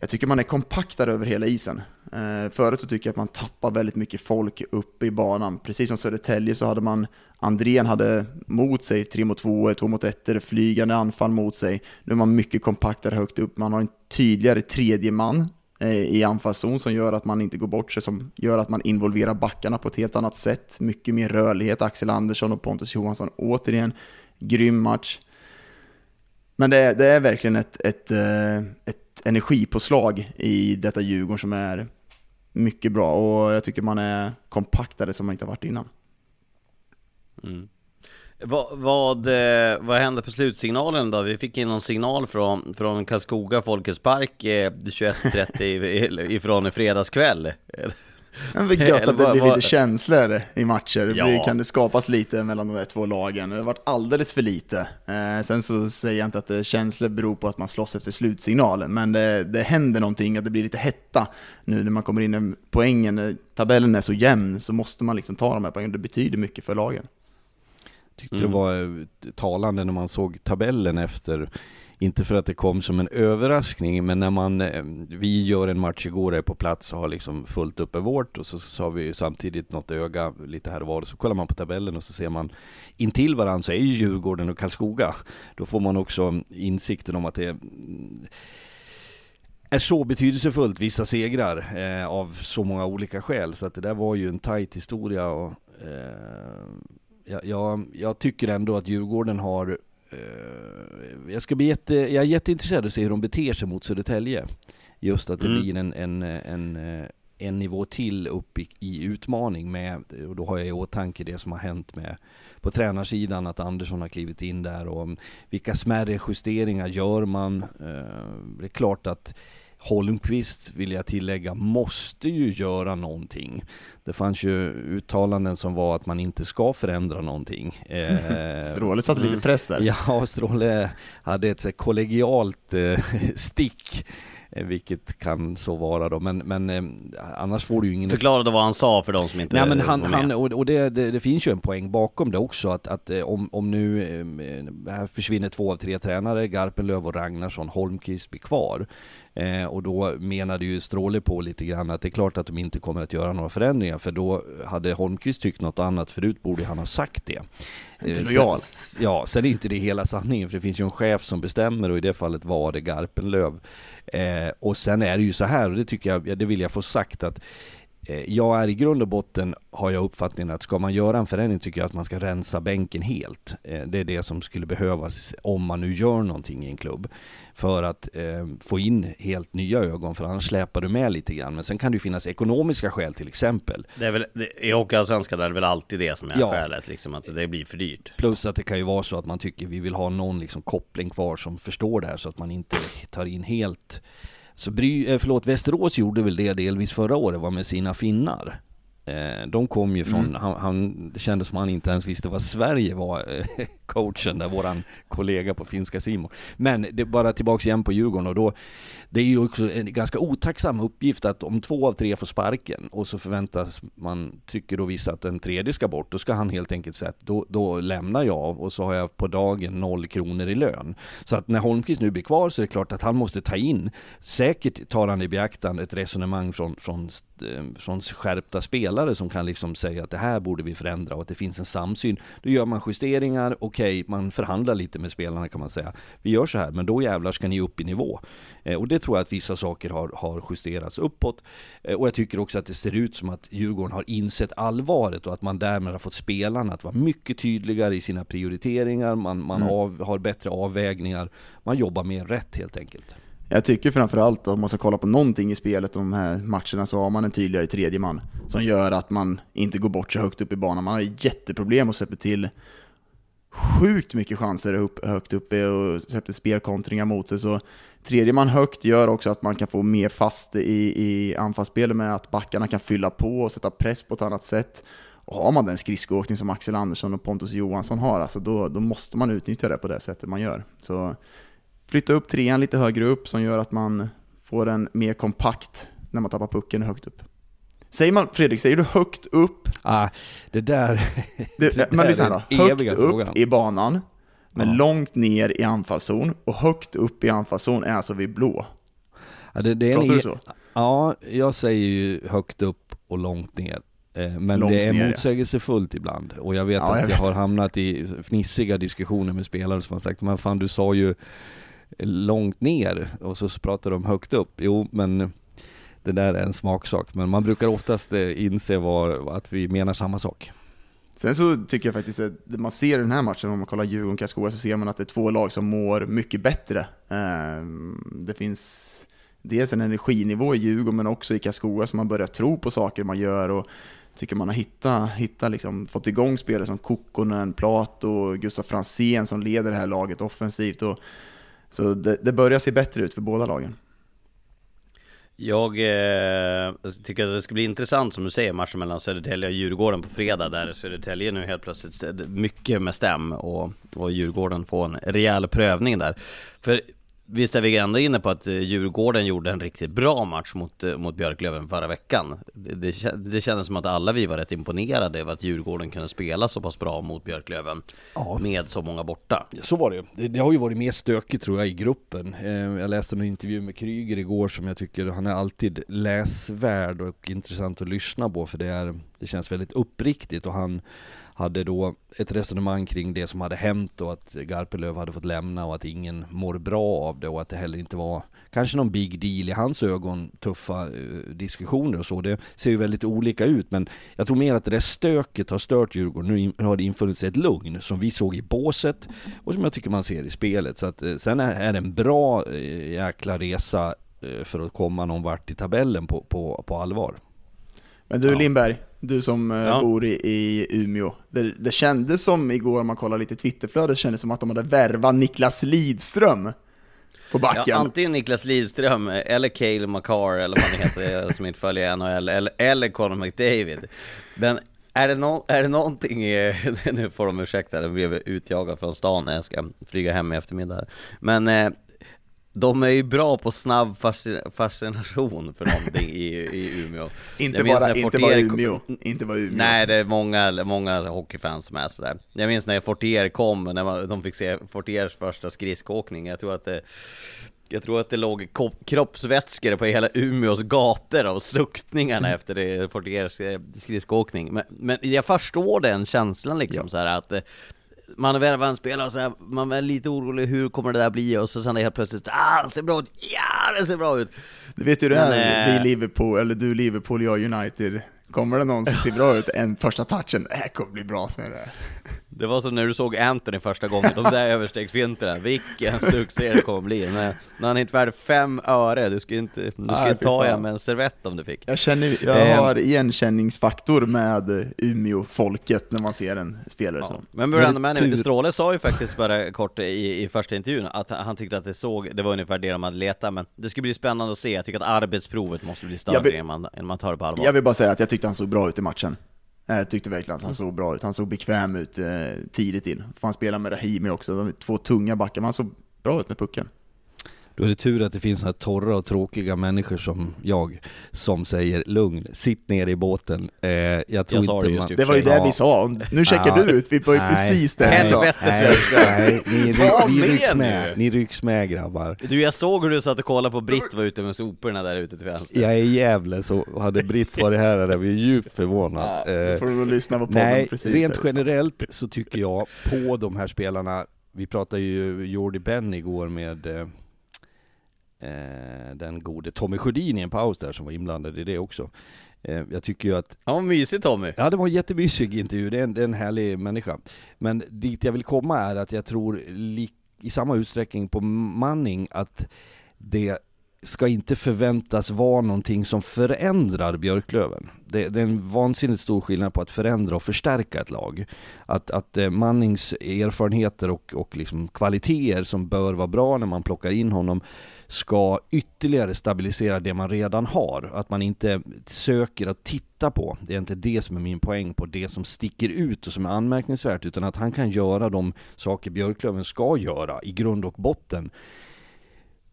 jag tycker man är kompaktare över hela isen. Eh, förut så tycker jag att man tappar väldigt mycket folk uppe i banan. Precis som Södertälje så hade man, Andrén hade mot sig 3 mot 2, 2 mot 1, flygande anfall mot sig. Nu är man mycket kompaktare högt upp, man har en tydligare tredje man eh, i anfallszon som gör att man inte går bort sig, som gör att man involverar backarna på ett helt annat sätt. Mycket mer rörlighet, Axel Andersson och Pontus Johansson återigen, grym match. Men det är, det är verkligen ett, ett, eh, ett energipåslag i detta Djurgården som är mycket bra och jag tycker man är kompaktare som man inte har varit innan. Mm. Vad, vad, vad hände på slutsignalen då? Vi fick in någon signal från, från Karlskoga Folkets Park eh, 21.30 ifrån i fredagskväll. Det är gött att det blir lite känslor i matcher. Det Ja. kan det skapas lite mellan de där två lagen. Det har varit alldeles för lite. Eh, sen så säger jag inte att det, känslor beror på att man slåss efter slutsignalen, men det, det händer någonting, att det blir lite hetta nu när man kommer in i poängen. När tabellen är så jämn så måste man liksom ta de här poängen. Det betyder mycket för lagen. Tyckte Mm. det var eh, talande när man såg tabellen efter inte för att det kom som en överraskning, men när man, eh, vi gör en match igår och är på plats och har liksom fullt uppe vårt och så, så har vi samtidigt något öga lite här och var. Så kollar man på tabellen och så ser man intill varandra så är ju Djurgården och Karlskoga. Då får man också insikten om att det är är så betydelsefullt, vissa segrar, eh, av så många olika skäl. Så att det där var ju en tajt historia och eh, jag, jag, jag tycker ändå att Djurgården har jag, ska bli jätte, jag är jätteintresserad av att se hur de beter sig mot Södertälje. Just att det Mm. blir en, en, en, eh, en nivå till upp i, i, utmaning med, och då har jag i åtanke det som har hänt med på tränarsidan, att Andersson har klivit in där och vilka smärre justeringar gör man? Eh, det är klart att Holmqvist, vill jag tillägga, måste ju göra någonting. Det fanns ju uttalanden som var att man inte ska förändra någonting. Eh, Stråle satte lite press där. Ja, Stråle hade ett kollegialt eh, stick Eh, vilket kan så vara då, men, men annars får du ju ingen... Förklara då vad han sa för de som inte Nej men han, var med. han och, det, det, det, finns ju en poäng bakom det också, att, att om, om nu här försvinner två av tre tränare, Garpenlöv och Ragnarsson, Holmqvist blir kvar. Eh, och då menade ju Stråle på lite grann att det är klart att de inte kommer att göra några förändringar, för då hade Holmqvist tyckt något annat förut, borde han ha sagt det. Inte lojalt. ja, sen är inte det hela sanningen, för det finns ju en chef som bestämmer och i det fallet var det Garpenlöv. Eh, och sen är det ju så här, och det tycker jag, det vill jag få sagt att eh, jag är i grund och botten, har jag uppfattningen att ska man göra en förändring tycker jag att man ska rensa bänken helt. Eh, det är det som skulle behövas om man nu gör någonting i en klubb för att eh, få in helt nya ögon, för annars släpar du med lite grann. Men sen kan det ju finnas ekonomiska skäl till exempel. Det är väl, det, I Hockeyallsvenskan är det väl alltid det som är ja. skälet, liksom, att det blir för dyrt. Plus att det kan ju vara så att man tycker vi vill ha någon liksom, koppling kvar som förstår det här så att man inte tar in helt så Bry, eh, förlåt, Västerås gjorde väl det delvis förra året, var med sina finnar. Eh, de kom ju från, mm. han, han, det kändes som han inte ens visste vad Sverige var, eh, coachen där, våran kollega på finska Simon. Men det bara tillbaks igen på Djurgården och då, det är ju också en ganska otacksam uppgift att om två av tre får sparken och så förväntas man, tycker då vissa att en tredje ska bort, då ska han helt enkelt säga att då, då lämnar jag och så har jag på dagen noll kronor i lön. Så att när Holmqvist nu blir kvar så är det klart att han måste ta in, säkert tar han i beaktande ett resonemang från, från, eh, från skärpta spelare som kan liksom säga att det här borde vi förändra och att det finns en samsyn. Då gör man justeringar, och okej, okay, man förhandlar lite med spelarna kan man säga. Vi gör så här, men då jävlar ska ni upp i nivå. Eh, och det tror jag att vissa saker har, har justerats uppåt. Eh, och jag tycker också att det ser ut som att Djurgården har insett allvaret och att man därmed har fått spelarna att vara mycket tydligare i sina prioriteringar, man, man mm. av, har bättre avvägningar, man jobbar mer rätt helt enkelt. Jag tycker framförallt att om man ska kolla på någonting i spelet, de här matcherna, så har man en tydligare tredje man som gör att man inte går bort så högt upp i banan. Man har jätteproblem att släppa till sjukt mycket chanser upp, högt uppe och släppte spelkontringar mot sig. Så tredje man högt gör också att man kan få mer fast i, i anfallsspelet med att backarna kan fylla på och sätta press på ett annat sätt. Och har man den skridskoåkning som Axel Andersson och Pontus Johansson har, alltså då, då måste man utnyttja det på det sättet man gör. Så flytta upp trean lite högre upp som gör att man får den mer kompakt när man tappar pucken högt upp. Säger man, Fredrik, säger du högt upp? Ah, det där... Det, det men lyssna då, högt upp frågan. i banan, men ja. långt ner i anfallszon, och högt upp i anfallszon är alltså vid blå. Ja, det, det är Pratar en, du så? Ja, jag säger ju högt upp och långt ner. Eh, men långt det är ner, motsägelsefullt ja. ibland. Och jag vet ja, att jag, jag har hamnat i fnissiga diskussioner med spelare som har sagt, men fan du sa ju långt ner och så pratar de högt upp. Jo, men det där är en smaksak. Men man brukar oftast eh, inse var, att vi menar samma sak. Sen så tycker jag faktiskt att man ser den här matchen, om man kollar Djurgården-Karlskoga, så ser man att det är två lag som mår mycket bättre. Ehm, det finns dels en energinivå i Djurgården, men också i Karlskoga, som man börjar tro på saker man gör och tycker man har hittat, hittat liksom, fått igång spelare som Kokkonen, Plato, Gustaf Fransén som leder det här laget offensivt. Och så det, det börjar se bättre ut för båda lagen. Jag eh, alltså, tycker att det ska bli intressant som du säger, matchen mellan Södertälje och Djurgården på fredag där Södertälje nu helt plötsligt mycket med stäm och, och Djurgården får en rejäl prövning där. För Visst är vi ändå inne på att eh, Djurgården gjorde en riktigt bra match mot, eh, mot Björklöven förra veckan. Det, det, det kändes som att alla vi var rätt imponerade över att Djurgården kunde spela så pass bra mot Björklöven ja. med så många borta. Så var det det, det har ju varit mer stökigt tror jag i gruppen. Eh, jag läste en intervju med Kryger igår som jag tycker han är alltid läsvärd och intressant att lyssna på för det, är, det känns väldigt uppriktigt och han hade då ett resonemang kring det som hade hänt och att Garpenlöv hade fått lämna och att ingen mår bra av det och att det heller inte var kanske någon big deal i hans ögon, tuffa uh, diskussioner och så. Det ser ju väldigt olika ut men jag tror mer att det där stöket har stört Djurgården. Nu har det infunnit sig ett lugn som vi såg i båset och som jag tycker man ser i spelet. Så att uh, sen är, det en bra uh, jäkla resa för att komma någon vart i tabellen på, på, på allvar. Men du Ja. Lindberg, du som eh, Ja. bor i, i Umeå. Det, det kändes som igår, om man kollar lite Twitterflöde, det kändes som att de hade värvat Niklas Lidström på backen. Ja, antingen Niklas Lidström, eller Cale McCarr, eller vad han heter, som inte följer NHL, eller, eller Conor McDavid. Men är det, no, är det någonting, nu får de ursäkta, jag blev utjagad från stan när jag ska flyga hem i eftermiddag. Men eh, de är ju bra på snabb fasci- fascination för någonting i, i Umeå. inte bara, inte bara kom- Umeå. Inte bara Umeå. Nej, det är många, många hockeyfans som är sådär. Jag minns när Fortier kom, när man, de fick se Fortiers första skridskoåkning. Jag tror att det, jag tror att det låg ko- kroppsvätskor på hela Umeås gator av suktningarna efter det Fortiers eh, skridskoåkning. Men, men jag förstår den känslan liksom så här att man värvar en spelare så här, man är lite orolig, hur kommer det där bli? Och så sen helt plötsligt, ah, det ser bra ut, ja det ser bra ut! Du vet ju det är, vi Liverpool, eller du Liverpool, jag United. Kommer det någon som ser bra ut, en första touchen, det här kommer bli bra, sen är det. Var som när du såg Anthony första gången, de där överstegsfinterna, vilken succé det kommer bli. Men när han inte värd fem öre, du ska inte, du ska Nej, inte ta igen med en servett om du fick. Jag känner, jag Eh. har igenkänningsfaktor med Umeå-folket när man ser en spelare Ja. som. Men tur. Manning, Stråle sa ju faktiskt bara kort i, i första intervjun att han tyckte att det såg, det var ungefär det de hade letat, men det ska bli spännande att se. Jag tycker att arbetsprovet måste bli större vill- innan, man, innan man tar det på allvar. Jag vill bara säga att jag tyckte han såg bra ut i matchen. Jag tyckte verkligen att han såg bra ut. Han såg bekväm ut eh, tidigt in. Får han spela med Rahimi också, de två tunga backar, men han såg bra ut med pucken. Då är det tur att det finns såna här torra och tråkiga människor som jag, som säger lugn, sitt ner i båten. Eh, jag tror Jag sa inte man... Det var ju det Ja. vi sa, nu checkar Ja. du ut, vi var ju precis det vi sa. Nej, nej, ni, Vad ni, rycks med, ni rycks med grabbar. Du, jag såg hur du satt och kollade på Britt var ute med soporna där ute till vänster. Jag är i Gävle så hade Britt varit här hade blivit djupt förvånad. Då Eh, får du lyssna på podden Nej, precis rent där. generellt så tycker jag på de här spelarna, vi pratade ju Jordi Ben igår med eh, den gode Tommy Sjödin i en paus där som var inblandad i det också. Eh, jag tycker ju att Han var mysig Tommy. Ja det var en jättemysig intervju, det är en, det är en härlig människa. Men dit jag vill komma är att jag tror lik, i samma utsträckning på Manning att det ska inte förväntas vara någonting som förändrar Björklöven. Det, det är en vansinnigt stor skillnad på att förändra och förstärka ett lag. Att, att eh, Mannings erfarenheter och, och liksom kvaliteter som bör vara bra när man plockar in honom ska ytterligare stabilisera det man redan har. Att man inte söker att titta på, det är inte det som är min poäng på det som sticker ut och som är anmärkningsvärt, utan att han kan göra de saker Björklöven ska göra i grund och botten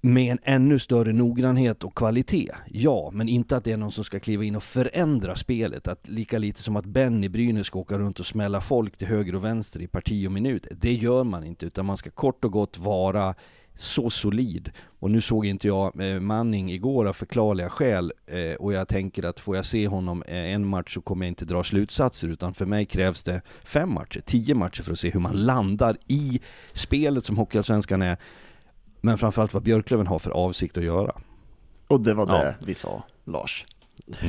med en ännu större noggrannhet och kvalitet. Ja, men inte att det är någon som ska kliva in och förändra spelet. Att lika lite som att Benny Brynäs ska åka runt och smälla folk till höger och vänster i parti och minut. Det gör man inte, utan man ska kort och gott vara så solid. Och nu såg inte jag eh, Manning igår av förklarliga skäl eh, och jag tänker att får jag se honom eh, en match så kommer jag inte dra slutsatser utan för mig krävs det fem matcher, tio matcher för att se hur man landar i spelet som Hockeyallsvenskan är men framförallt vad Björklöven har för avsikt att göra. Och det var Ja. det vi sa, Lars.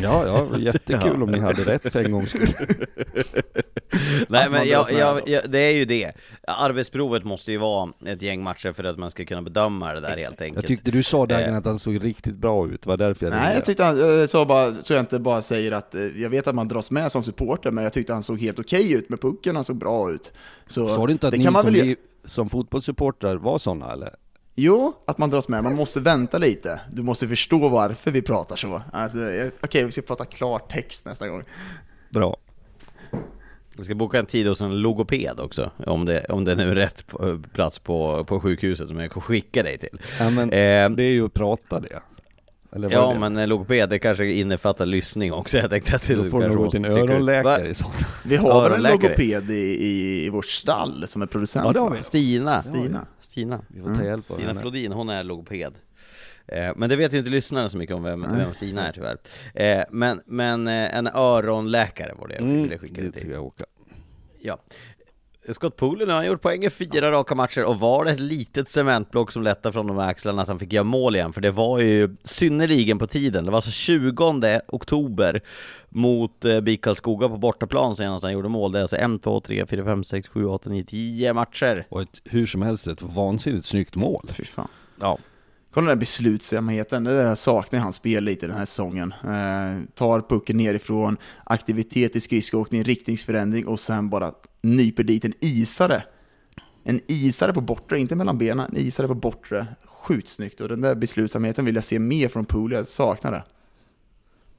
Ja, ja, jättekul om ni hade rätt för en gångs skull. Nej men jag, jag, jag, det är ju det. Arbetsprovet måste ju vara ett gäng matcher för att man ska kunna bedöma det där helt Exakt. enkelt. Jag tyckte du sa Dagen Eh. att han såg riktigt bra ut, det var därför jag Nej, jag tyckte han, jag sa bara, så jag inte bara säger att, eh, jag vet att man dras med som supporter, men jag tyckte han såg helt okej ut med pucken, han såg bra ut. Så Sa du inte att det ni kan man som, väl, som fotbollssupportrar var sådana eller? Jo, att man dras med, man måste vänta lite. Du måste förstå varför vi pratar så. Eh, Okej, vi ska prata klartext nästa gång. Bra. Jag ska boka en tid hos en logoped också, om det, om det nu är rätt plats på, på sjukhuset som jag kan skicka dig till. Ja, men Eh, det är ju att prata det. Eller ja det? men logoped, det kanske innefattar lyssning också, jag tänkte att det Då får du nog gå till en öronläkare i sånt. Vi har väl en logoped i, i, i vårt stall som är producent? Ja, det har vi. Stina. Stina. Stina. Vi får ta hjälp av Stina henne. Flodin, hon är logoped. Eh, Men det vet ju inte lyssnarna så mycket om vem, vem Stina är tyvärr. Eh, Men, men eh, en öronläkare var det jag Mm, ville skicka det det till. jag åka. Ja. Scott Pooley har gjort poäng i fyra raka matcher och var det ett litet cementblock som lättade från de här axlarna att han fick göra mål igen, för det var ju synnerligen på tiden. Det var alltså 20 oktober mot eh, BIK Karlskoga på bortaplan senast han gjorde mål. Det är alltså 1, 2, 3, 4, 5, 6, 7, 8, 9, 10 matcher. Och ett, hur som helst ett vansinnigt snyggt mål. Fy fan. Ja. Kolla den där beslutsamheten, det där saknar hans spel lite den här säsongen. Eh, tar pucken nerifrån, aktivitet i skridskoåkning, riktningsförändring och sen bara nyper dit en isare. En isare på bortre, inte mellan benen, en isare på bortre. Sjukt snyggt och den där beslutsamheten vill jag se mer från Pool, jag saknar det.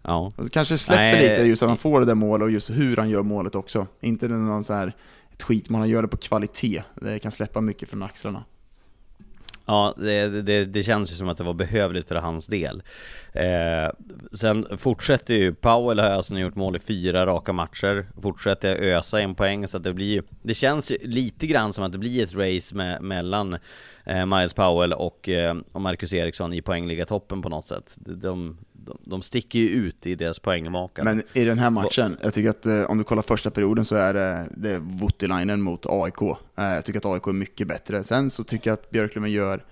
Ja. Och kanske släpper Nej. lite just att han får det där målet och just hur han gör målet också. Inte någon så här, ett skitmål, han gör det på kvalitet. Det kan släppa mycket från axlarna. Ja, det, det, det känns ju som att det var behövligt för hans del. Eh, sen fortsätter ju, Powell har alltså nu gjort mål i fyra raka matcher, fortsätter ösa en poäng så att det blir ju, det känns ju lite grann som att det blir ett race med, mellan eh, Miles Powell och, eh, och Marcus Eriksson i poängliga-toppen på något sätt. De, de, de sticker ju ut i deras poängmaka. Men i den här matchen, jag tycker att eh, om du kollar första perioden så är det, det är Voutilainen mot AIK. Eh, jag tycker att AIK är mycket bättre. Sen så tycker jag att Björklöven gör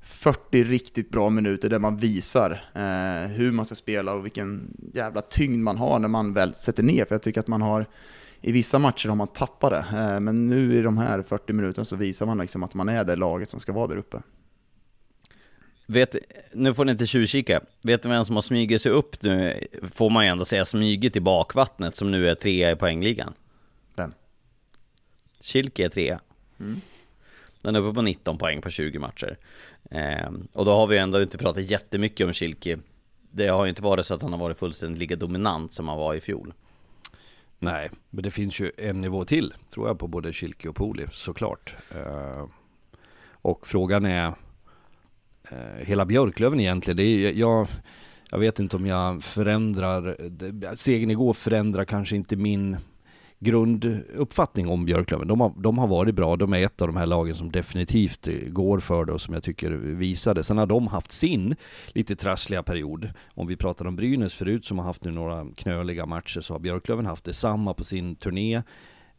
40 riktigt bra minuter där man visar eh, hur man ska spela och vilken jävla tyngd man har när man väl sätter ner. För jag tycker att man har, i vissa matcher har man tappat det. Eh, men nu i de här 40 minuterna så visar man liksom att man är det laget som ska vara där uppe. Vet, nu får ni inte tjuvkika. Vet ni vem som har smugit sig upp nu? Får man ju ändå säga smugit i bakvattnet som nu är trea i poängligan. Vem? Kilke är trea. Mm. Den är uppe på 19 poäng på 20 matcher. Ehm, och då har vi ändå inte pratat jättemycket om Kilke. Det har ju inte varit så att han har varit fullständigt lika dominant som han var i fjol. Nej, men det finns ju en nivå till tror jag på både Kilke och Poli såklart. Eh, och frågan är eh, Eh, hela Björklöven egentligen. Det är, jag, jag vet inte om jag förändrar, segern igår förändrar kanske inte min grunduppfattning om Björklöven. De har, de har varit bra, de är ett av de här lagen som definitivt eh, går för det och som jag tycker visade. Sen har de haft sin lite trassliga period. Om vi pratar om Brynäs förut som har haft nu några knöliga matcher så har Björklöven haft detsamma på sin turné.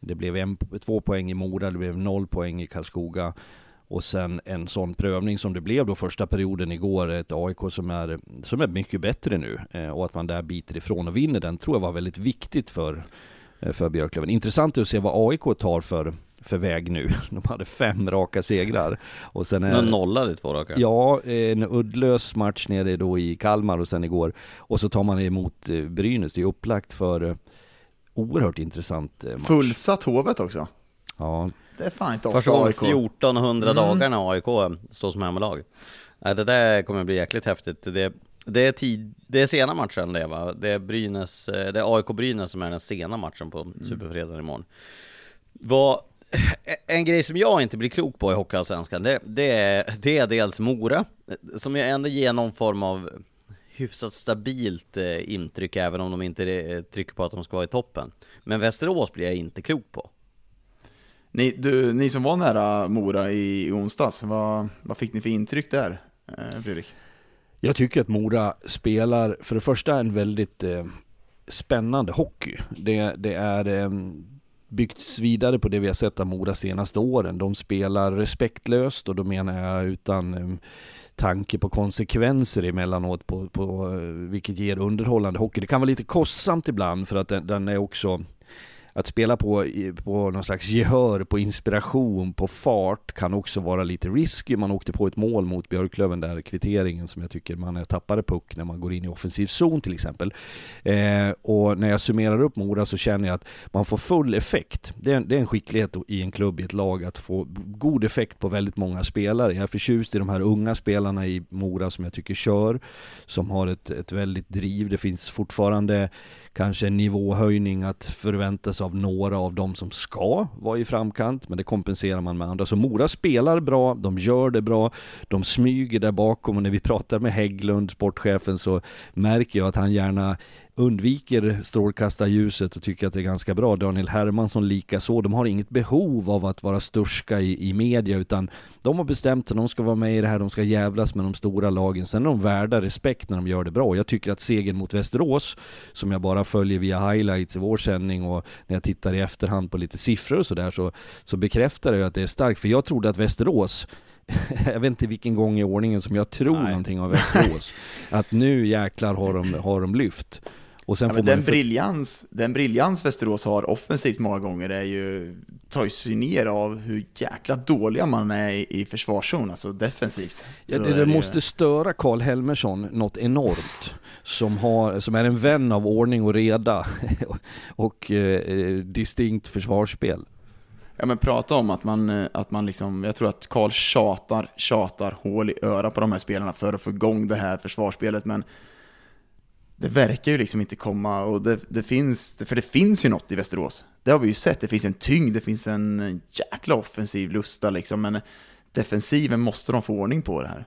Det blev en, två poäng i Mora, det blev noll poäng i Karlskoga. Och sen en sån prövning som det blev då första perioden igår, ett AIK som är, som är mycket bättre nu. Eh, och att man där biter ifrån och vinner den tror jag var väldigt viktigt för, eh, för Björklöven. Intressant att se vad AIK tar för, för väg nu. De hade fem raka segrar. Och sen är, De nollade i två raka. Ja, en uddlös match nere då i Kalmar och sen igår. Och så tar man emot eh, Brynäs. Det är upplagt för eh, oerhört intressant eh, match. Fullsatt Hovet också. Ja, Det är fan inte Första ofta AIK. 1400 Mm. dagar när AIK står som hemmalag. Det där kommer bli jäkligt häftigt. Det, det, är tid, det är sena matchen det va? Det är, Brynäs, eh, det är AIK-Brynäs som är den sena matchen på Mm. Superfredagen imorgon. Vad, en grej som jag inte blir klok på i Hockeyallsvenskan, det, det, är, det är dels Mora, som jag ändå ger någon form av hyfsat stabilt eh, intryck även om de inte eh, trycker på att de ska vara i toppen. Men Västerås blir jag inte klok på. Ni, du, ni som var nära Mora i, i onsdags, vad, vad fick ni för intryck där, eh, Fredrik? Jag tycker att Mora spelar, för det första, en väldigt eh, spännande hockey. Det, det är eh, byggts vidare på det vi har sett av Mora senaste åren. De spelar respektlöst och då menar jag utan eh, tanke på konsekvenser emellanåt på, på eh, vilket ger underhållande hockey. Det kan vara lite kostsamt ibland för att den, den är också att spela på, på någon slags gehör, på inspiration, på fart kan också vara lite risky. Man åkte på ett mål mot Björklöven där, kvitteringen som jag tycker man tappade puck när man går in i offensiv zon till exempel. Eh, och när jag summerar upp Mora så känner jag att man får full effekt. Det är, en- det är en skicklighet i en klubb, i ett lag, att få god effekt på väldigt många spelare. Jag är förtjust i de här unga spelarna i Mora som jag tycker kör, som har ett, ett väldigt driv. Det finns fortfarande kanske en nivåhöjning att förväntas av några av dem som ska vara i framkant, men det kompenserar man med andra. Så Mora spelar bra, de gör det bra, de smyger där bakom och när vi pratar med Hägglund, sportchefen, så märker jag att han gärna undviker strålkastarljuset och tycker att det är ganska bra. Daniel Hermansson lika så. De har inget behov av att vara störska i, i media utan de har bestämt att de ska vara med i det här, de ska jävlas med de stora lagen. Sen är de värda respekt när de gör det bra. Jag tycker att segern mot Västerås, som jag bara följer via highlights i vår sändning och när jag tittar i efterhand på lite siffror och sådär så, så bekräftar det ju att det är starkt. För jag trodde att Västerås jag vet inte vilken gång i ordningen som jag tror Nej. någonting av Västerås. att nu jäklar har de, har de lyft. Och sen Ja, får man den, för- briljans, den briljans Västerås har offensivt många gånger är ju tas ju ner av hur jäkla dåliga man är i, i försvarszon, alltså defensivt. Ja, det, det ju- måste störa Karl Helmersson något enormt. Som, har, som är en vän av ordning och reda och eh, distinkt försvarsspel. Ja men prata om att man, eh, att man liksom, jag tror att Karl tjatar, tjatar hål i öra på de här spelarna för att få igång det här försvarsspelet, men det verkar ju liksom inte komma, och det, det finns, för det finns ju något i Västerås. Det har vi ju sett, det finns en tyngd, det finns en jäkla offensiv lusta liksom, men defensiven måste de få ordning på det här.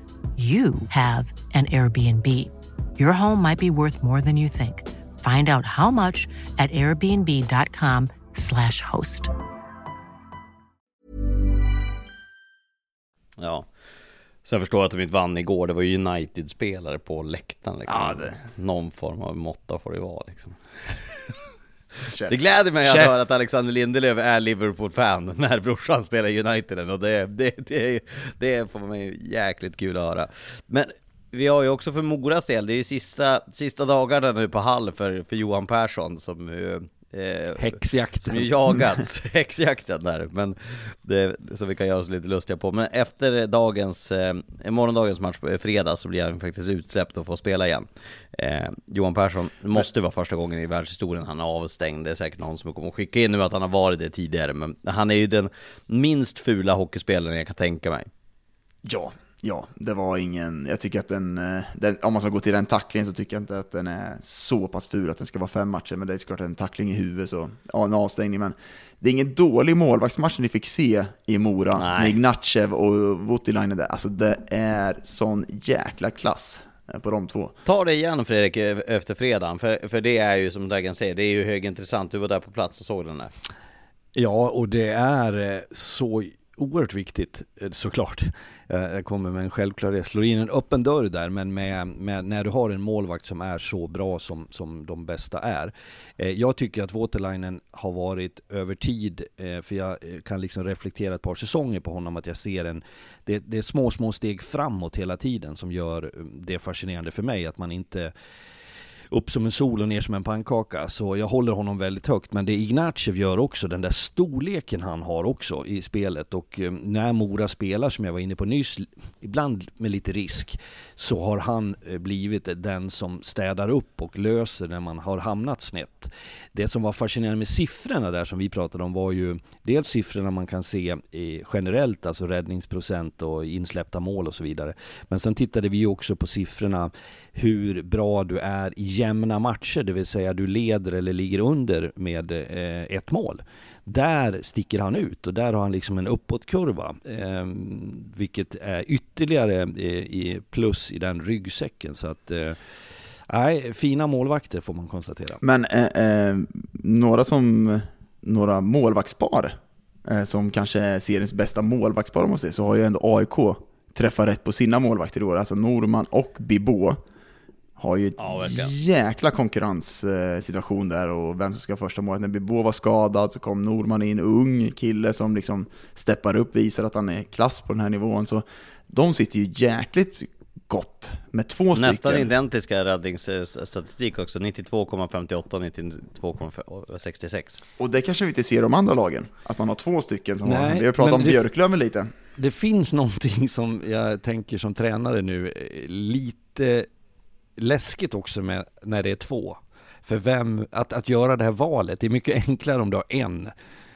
you have an Airbnb. Your home might be worth more than you think. Find out how much at airbnb.com/slash host. Ja. Så jag förstår att de inte vann igår, det var ju United-spelare på läktaren liksom. Ja, det- Någon form av måtta får det vara liksom. Chef. Det gläder mig att Chef. höra att Alexander Lindelöf är Liverpool-fan när brorsan spelar i United och det, det, det, det får mig jäkligt kul att höra. Men vi har ju också för Moras del, det är ju sista, sista dagarna nu på Hall för, för Johan Persson som ju, eh, Häxjakten. som ju jagats, häxjakten där, men det, som vi kan göra oss lite lustiga på. Men efter dagens, eh, morgondagens match på fredag så blir han faktiskt utsläppt och får spela igen. Eh, Johan Persson måste vara första gången i världshistorien han är avstängd. Det är säkert någon som kommer att skicka in nu att han har varit det tidigare, men han är ju den minst fula hockeyspelaren jag kan tänka mig. Ja, ja, det var ingen, jag tycker att den, eh, den, om man ska gå till den tacklingen så tycker jag inte att den är så pass ful att den ska vara fem matcher, men det är såklart en tackling i huvudet så, ja en avstängning, men det är ingen dålig målvaktsmatch ni fick se i Mora Nej. med Ignatjev och Voutilainen där, alltså det är sån jäkla klass eh, på de två. Ta det igen Fredrik eh, efter fredagen, för, för det är ju som Dagen säger, det är ju högintressant. Du var där på plats och såg den där. Ja, och det är så oerhört viktigt eh, såklart. Eh, jag kommer med en självklarhet, slår in en öppen dörr där, men med, med, när du har en målvakt som är så bra som, som de bästa är. Eh, jag tycker att Waterlinen har varit över tid, för jag kan liksom reflektera ett par säsonger på honom, att jag ser en, det, det är små, små steg framåt hela tiden som gör det fascinerande för mig, att man inte upp som en sol och ner som en pannkaka. Så jag håller honom väldigt högt. Men det Ignatjev gör också, den där storleken han har också i spelet. Och eh, när Mora spelar, som jag var inne på nyss, ibland med lite risk, så har han eh, blivit den som städar upp och löser när man har hamnat snett. Det som var fascinerande med siffrorna där som vi pratade om var ju dels siffrorna man kan se eh, generellt, alltså räddningsprocent och insläppta mål och så vidare. Men sen tittade vi också på siffrorna hur bra du är i jämna matcher, det vill säga du leder eller ligger under med eh, ett mål. Där sticker han ut och där har han liksom en uppåtkurva, eh, vilket är ytterligare eh, i plus i den ryggsäcken. Så att, eh, nej, fina målvakter får man konstatera. Men eh, eh, några som, några målvaktspar eh, som kanske är seriens bästa målvaktspar om man säger, så har ju ändå AIK träffat rätt på sina målvakter i år. Alltså Norman och Bibå har ju Ja, verkligen. jäkla konkurrenssituation där och vem som ska ha första målet. När Bibå var skadad så kom Norman in, ung kille som liksom steppar upp, visar att han är klass på den här nivån. Så de sitter ju jäkligt gott med två Nästan stycken. identiska räddningsstatistik också, 92,58 och 92,66. Och det kanske vi inte ser de andra lagen, att man har två stycken som har, Nej, vi har pratat men om Björklöven lite. Det finns någonting som jag tänker som tränare nu, eh, lite läskigt också med när det är två. För vem, att, att göra det här valet, det är mycket enklare om du har en.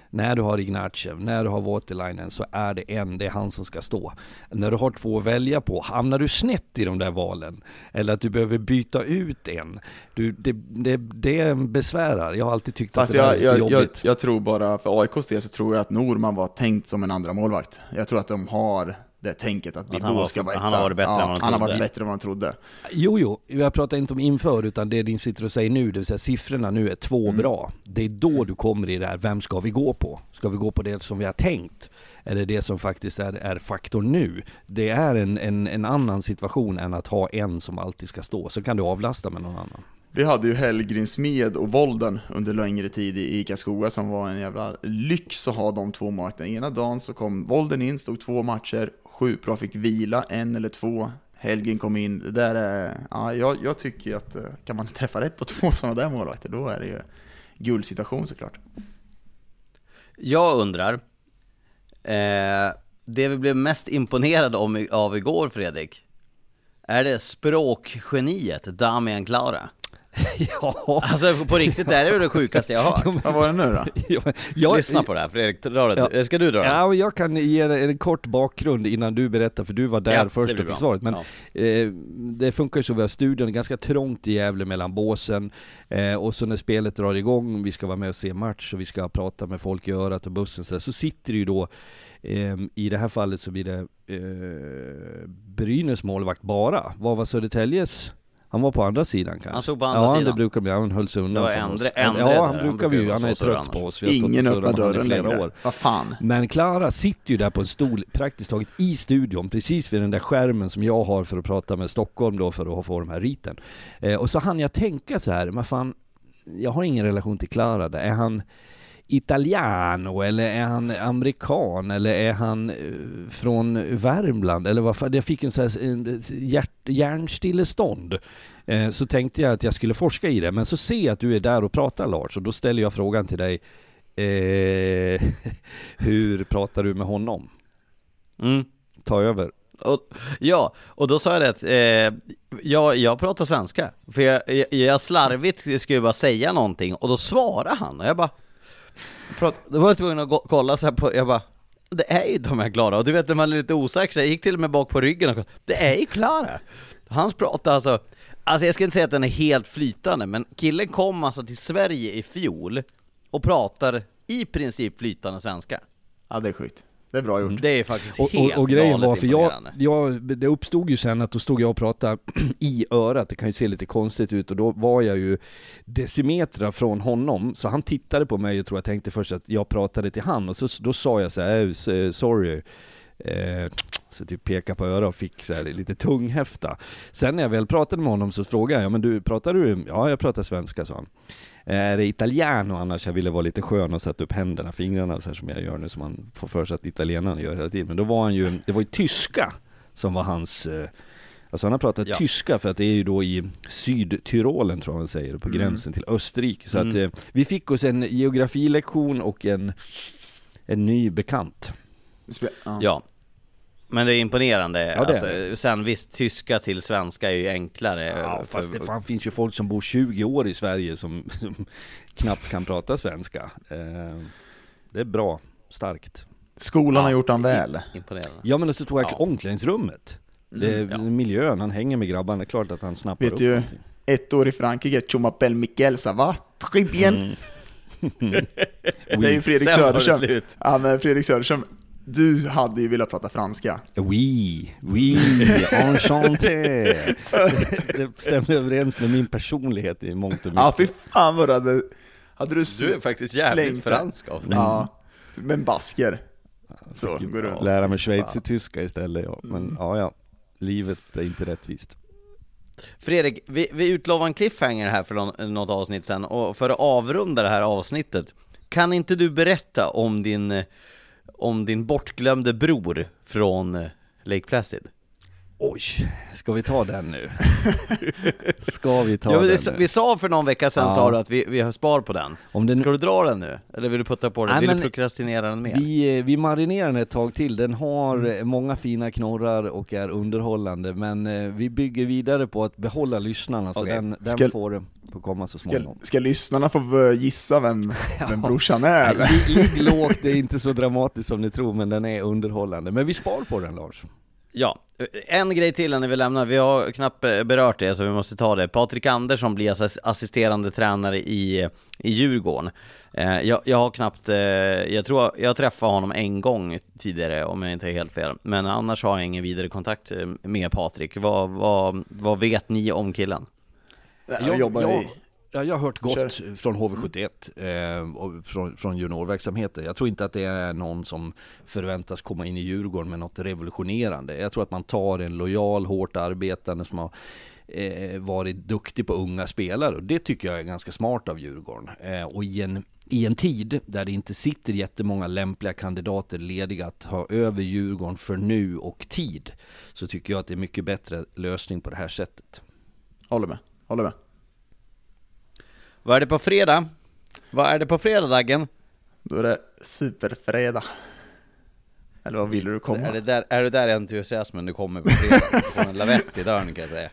När du har Ignatjev, när du har Waterlinen så är det en, det är han som ska stå. När du har två att välja på, hamnar du snett i de där valen? Eller att du behöver byta ut en? Du, det, det, det besvärar, jag har alltid tyckt Fast att det jag, är lite jag, jag, jobbigt. jag tror bara, för AIKs del så tror jag att Norman var tänkt som en andra målvakt. Jag tror att de har det tänket att han Bilbo var- ska vara han etta. har varit bättre än vad man Han har varit trodde. bättre än vad man trodde. Jo, jo, jag pratar inte om inför utan det din sitter och säger nu, det vill säga siffrorna nu är två bra. Det är då du kommer i det här, vem ska vi gå på? Ska vi gå på det som vi har tänkt? Eller det som faktiskt är, är faktor nu? Det är en, en, en annan situation än att ha en som alltid ska stå. Så kan du avlasta med någon annan. Vi hade ju Hellgrinsmed och Volden under längre tid i ICA Skoga som var en jävla lyx att ha de två målvakterna. Ena dagen så kom Volden in, stod två matcher, Sjukt bra fick vila, en eller två. Helgen kom in. Det där är, ja, jag, jag tycker ju att eh, kan man träffa rätt på två sådana där målvakter, då är det ju guldsituation såklart. Jag undrar, eh, det vi blev mest imponerade om, av igår Fredrik, är det språkgeniet Damian Klara? ja, Alltså på riktigt, det här är ju det sjukaste jag har hört. Vad var det nu då? jag, jag, Lyssna på det här Fredrik, dra det. Ja. Ska du dra det? Ja, jag kan ge dig en kort bakgrund innan du berättar, för du var där Ja, först och fick bra. svaret. Men Ja. eh, det funkar ju så, vi har studion, ganska trångt i Gävle mellan båsen. Eh, och så när spelet drar igång, vi ska vara med och se match och vi ska prata med folk i örat och bussen så, där, så sitter det ju då eh, i det här fallet så blir det eh, Brynäs målvakt bara. Vad var Södertäljes? Han var på andra sidan kanske? Han stod på andra ja, sidan. det brukar bli, han höll sig undan från oss. Endre Ja, han brukar vi ju, han är trött på oss. Ingen öppnar dörren flera längre. år. Vad fan? Men Klara sitter ju där på en stol praktiskt taget i studion, precis vid den där skärmen som jag har för att prata med Stockholm då för att få de här riten. Eh, och så hann jag tänka så här, men fan, jag har ingen relation till Klara där. Är han italiano eller är han amerikan eller är han eh, från Värmland eller vad fan, jag fick en sån här en hjärt, hjärnstillestånd. Eh, så tänkte jag att jag skulle forska i det, men så ser jag att du är där och pratar Lars och då ställer jag frågan till dig Eh, hur pratar du med honom? Mm. Ta över. Och, ja, och då sa jag det att eh, jag, jag pratar svenska. För jag, jag, jag slarvigt skulle bara säga någonting och då svarade han och jag bara prat, Då var jag tvungen att gå, kolla så här på, jag bara Det är ju de här Klara, och du vet när man är lite osäker så jag gick till och med bak på ryggen och kollade, Det är ju Klara! Hans pratar alltså Alltså jag ska inte säga att den är helt flytande, men killen kom alltså till Sverige i fjol och pratar i princip flytande svenska. Ja, det är sjukt. Det är bra gjort. Det är faktiskt Och, helt och, och grejen var, för jag, jag, det uppstod ju sen att då stod jag och pratade i örat, det kan ju se lite konstigt ut. Och då var jag ju decimeter från honom, så han tittade på mig och tror jag tänkte först att jag pratade till han. Och så, då sa jag så här, "Eh, s- sorry, eh, så typ peka på örat och fick så här lite tunghäfta. Sen när jag väl pratade med honom så frågade jag, ja men du, pratar du, ja jag pratar svenska sa han. Är det italiano annars? Jag ville vara lite skön och sätta upp händerna, fingrarna så här som jag gör nu som man får för sig att italienarna gör hela tiden. Men då var han ju, det var ju tyska som var hans eh, Alltså han har pratat Ja. tyska för att det är ju då i Sydtyrolen tror jag man säger, på Mm. gränsen till Österrike. Så Mm. att eh, vi fick oss en geografilektion och en, en ny bekant. Ja. Men det är imponerande, Ja, det är alltså, det. sen visst, tyska till svenska är ju enklare Ja, för- fast det fan finns ju folk som bor 20 år i Sverige som, som knappt kan prata svenska. Eh, det är bra, starkt. Skolan har Ja. gjort han väl. Imponerande Ja men så tog jag Ja. omklädningsrummet. Det, Mm, ja. Miljön, han hänger med grabbarna, det är klart att han snappar Vet upp du- någonting. Ett år i Frankrike, Chumapel Miquel, ça va? Très bien. Det är ju Fredrik Söderström. Ja men Fredrik Söderström, du hade ju velat prata franska. Oui, oui, enchanté! det stämmer överens med min personlighet i mångt och mycket. Ja fy fan vad du hade... Hade du, Du är faktiskt jävligt slängt fransk av dig. Ja, men basker. Så, går runt. Lära mig schweizertyska istället ja. Men Mm. ja, ja. Livet är inte rättvist. Fredrik, vi, vi utlovade en cliffhanger här för någon, något avsnitt sen, och för att avrunda det här avsnittet Kan inte du berätta om din, eh, om din bortglömde bror från eh, Lake Placid? Oj, ska vi ta den nu? Ska vi ta Ja, den det, nu? vi sa för någon vecka sedan Ja. sa du att vi, vi har spar på den Om den, Ska du dra den nu? Eller vill du putta på den? Nej, vill du prokrastinera den mer? vi, eh, vi marinerar den ett tag till, den har Mm. eh, många fina knorrar och är underhållande Men eh, vi bygger vidare på att behålla lyssnarna så Okej. den, den Ska- får, får komma så Ska, småningom ska lyssnarna få gissa vem, vem brorsan är? ligg lågt, det är inte så dramatiskt som ni tror men den är underhållande Men vi spar på den Lars Ja, en grej till när vi lämnar, vi har knappt berört det så vi måste ta det. Patrik Andersson blir assisterande tränare i, i Djurgården. Eh, jag, jag har knappt, eh, jag tror jag träffade honom en gång tidigare om jag inte är helt fel. Men annars har jag ingen vidare kontakt eh, med Patrik. Vad, vad, vad vet ni om killen? Jag, jobbar jag, i... Ja, jag har hört gott Kör. från HV71 eh, och från, från juniorverksamheten. Jag tror inte att det är någon som förväntas komma in i Djurgården med något revolutionerande. Jag tror att man tar en lojal, hårt arbetande som har eh, varit duktig på unga spelare och det tycker jag är ganska smart av Djurgården. Eh, och i en, i en tid där det inte sitter jättemånga lämpliga kandidater lediga att ha över Djurgården för nu och tid så tycker jag att det är mycket bättre lösning på det här sättet. Håller med, håller med. Vad är det på fredag? Vad är det på fredag Daggen? Då är det superfredag. Eller vad vill du komma? Är det där, är det där entusiasmen du kommer på fredag? Får en lavett i dörren kan jag säga.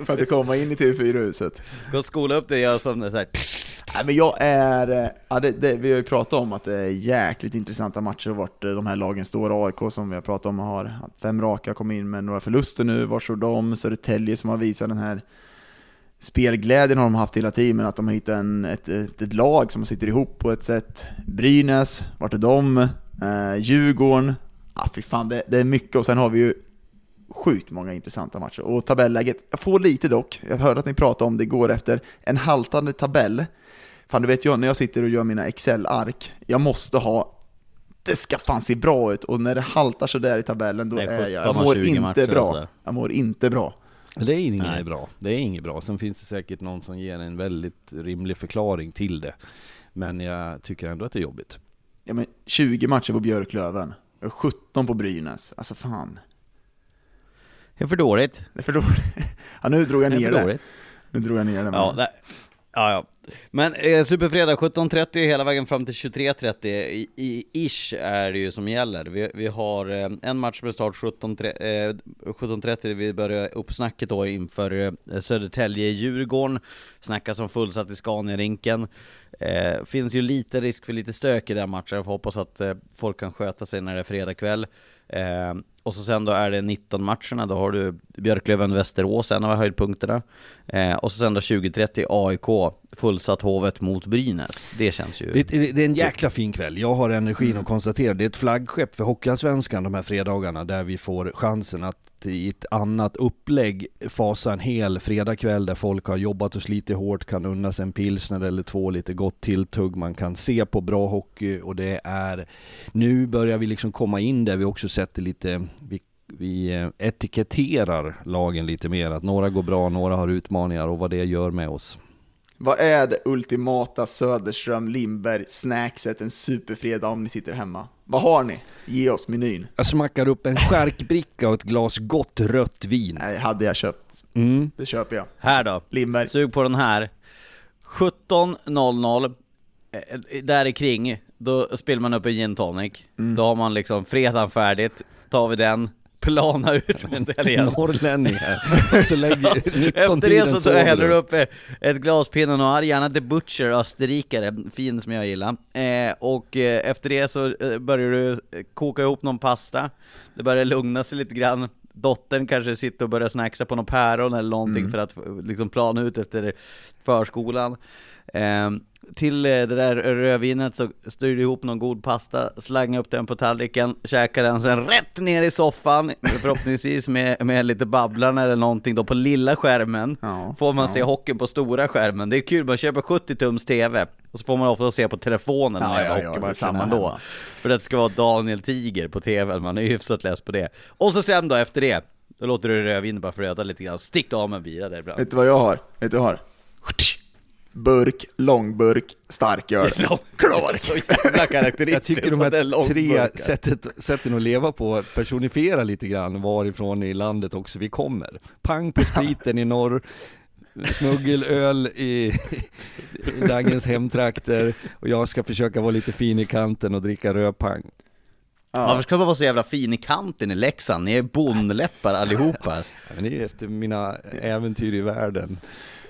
För att komma in i TV4-huset. Gå och skola upp dig och göra som det så här. Nej men jag är, eh, ja, det, det, vi har ju pratat om att det är jäkligt intressanta matcher vart eh, de här lagen står. AIK som vi har pratat om har fem raka, kom in med några förluster nu, var står de? Södertälje som har visat den här spelglädjen har de haft hela tiden, men att de har hittat en, ett, ett, ett lag som sitter ihop på ett sätt. Brynäs, vart är de? Eh, Djurgården, ah, fy fan det, det är mycket och sen har vi ju sjukt många intressanta matcher. Och tabelläget, jag får lite dock, jag hörde att ni pratade om det igår efter en haltande tabell. Fan du vet jag, när jag sitter och gör mina Excel-ark, jag måste ha det ska fan se bra ut och när det haltar så där i tabellen då är är jag, 17 jag mår 20 inte bra. Jag mår inte bra. Det är inget Nej. bra. Det är inget bra. Sen finns det säkert någon som ger en väldigt rimlig förklaring till det. Men jag tycker ändå att det är jobbigt. Ja men 20 matcher på Björklöven, och 17 på Brynäs, alltså fan. Det är för dåligt. Det är för dåligt. Ja, nu drog jag Det är ner för det. dåligt. Nu drog jag ner det. Ja, men- det, ja, ja. Men eh, Superfredag 17.30 hela vägen fram till 23.30 i, i ish är det ju som gäller. Vi, vi har eh, en match med start 17.30, eh, 17.30 vi börjar uppsnacket då inför eh, Södertälje-Djurgården. Snackas om fullsatt i Scania-rinken. Eh, finns ju lite risk för lite stök i den matchen, jag får hoppas att eh, folk kan sköta sig när det är fredag kväll. Eh, och så sen då är det 19 matcherna, då har du Björklöven-Västerås, en av höjdpunkterna. Eh, och så sen då 20.30 AIK, fullsatt Hovet mot Brynäs. Det känns ju... Det, det, det är en jäkla fin kväll. Jag har energin att konstatera. Det är ett flaggskepp för Hockeyallsvenskan de här fredagarna där vi får chansen att i ett annat upplägg fasa en hel fredagkväll där folk har jobbat och slitit hårt, kan unna sig en pilsner eller två, lite gott tilltugg, man kan se på bra hockey och det är nu börjar vi liksom komma in där vi också sätter lite vi, vi eh, etiketterar lagen lite mer, att några går bra, några har utmaningar och vad det gör med oss. Vad är det ultimata Söderström Lindberg snackset en superfredag om ni sitter hemma? Vad har ni? Ge oss menyn. Jag smackar upp en skärkbricka och ett glas gott rött vin. Nej, hade jag köpt. Mm. Det köper jag. Här då. Lindberg. Sug på den här. 17.00, eh, där kring då spelar man upp en gin tonic. Då har man liksom fredagen färdigt, tar vi den, plana ut mot helgen. Norrlänningar. Och så lägger 19 Efter det så tar jag häller du. upp ett glas Pinot Noir, gärna The Butcher, österrikare, fin som jag gillar. Eh, och eh, efter det så eh, börjar du koka ihop någon pasta, det börjar lugna sig lite grann, dottern kanske sitter och börjar snacksa på någon päron eller någonting för att liksom plana ut efter förskolan. Eh, till eh, det där rödvinet så styr du ihop någon god pasta, slangar upp den på tallriken, käkar den, sen rätt ner i soffan, förhoppningsvis med, med lite Babblarna eller någonting då på lilla skärmen. Ja, får man ja. se hockeyn på stora skärmen. Det är kul, man köper 70-tums TV, och så får man ofta se på telefonen Ja, ja, ja, ja, hockeymatchen samma ändå. För att det ska vara Daniel Tiger på TV, man är ju hyfsat less på det. Och så sen då efter det, då låter du rödvinet bara flöda lite grann, stick av med en bira där ibland. Vet du vad jag har? Vet du vad jag har? Burk, långburk, starköl. Klar! Så jävla Jag tycker de här tre sättet, sätten att leva på personifierar lite grann varifrån i landet också vi kommer. Pang på spriten i norr, smuggelöl i, i Dagens hemtrakter och jag ska försöka vara lite fin i kanten och dricka rödpang. Varför ska man vara så jävla fin i kanten i Leksand? Ni är bondläppar allihopa. Ja, Men det är efter mina äventyr i världen.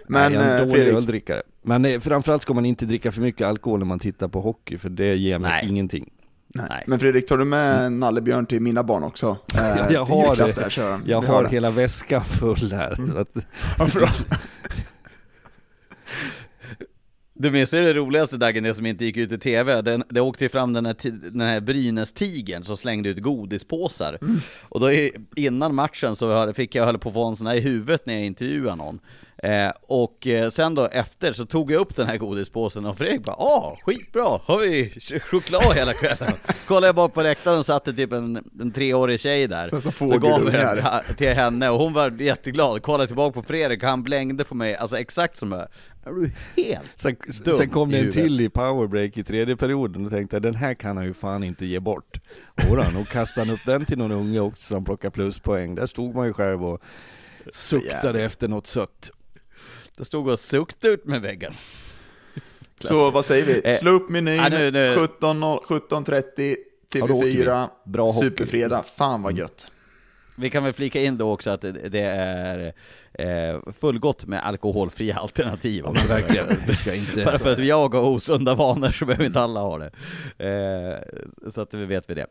Men jag är en eh, dålig Fredrik, öldrickare. Men eh, framförallt ska man inte dricka för mycket alkohol när man tittar på hockey, för det ger mig Nej. ingenting. Nej. Nej. Men Fredrik, tar du med nallebjörn till mina barn också? Eh, Jag har. Där, Jag vi har det. hela väskan full här. Att, Ja. Du minns det roligaste Daggen, det som inte gick ut i TV? Den, det åkte ju fram den här, den här Brynäs-tigern som slängde ut godispåsar. Och då innan matchen så fick jag höll på att få en sån här i huvudet när jag intervjuade någon. Eh, och eh, sen då efter så tog jag upp den här godispåsen och Fredrik bara Åh, skitbra! Har vi ch- choklad hela kvällen? Kollade jag bort på läktaren och satt det typ en, en treårig tjej där. Sen Då gav jag den till henne och hon var jätteglad. Kollade tillbaka på Fredrik och han blängde på mig, alltså exakt som jag. Är du helt sen, Dum sen kom det en till i powerbreak i tredje perioden och tänkte den här kan han ju fan inte ge bort. Jodå, nog kastade han upp den till någon unge också som plockade pluspoäng. Där stod man ju själv och suktade efter något sött. Det stod och suktade ut med väggen. Så vad säger vi? Eh, Slå upp menyn, ja, nu- nu- 17 17.30, Ja, då åker TV4, vi. Bra hockey. Superfredag. Fan vad gött. Vi kan väl flika in då också att det, är eh, fullgott med alkoholfria alternativ. Ja, men verkligen. Det ska inte... Bara för att jag har osunda vanor så behöver inte alla ha det. Eh, så att vi vet vi det.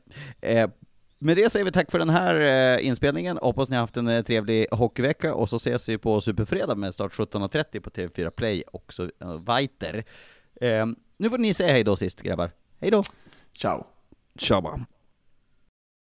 Med det säger vi tack för den här eh, inspelningen, hoppas ni har haft en eh, trevlig hockeyvecka och så ses vi på Superfredag med start 17.30 på TV4 Play och så uh, Weiter. Ehm, nu får ni säga hej då sist grabbar. Hej då! Ciao. Tjaba.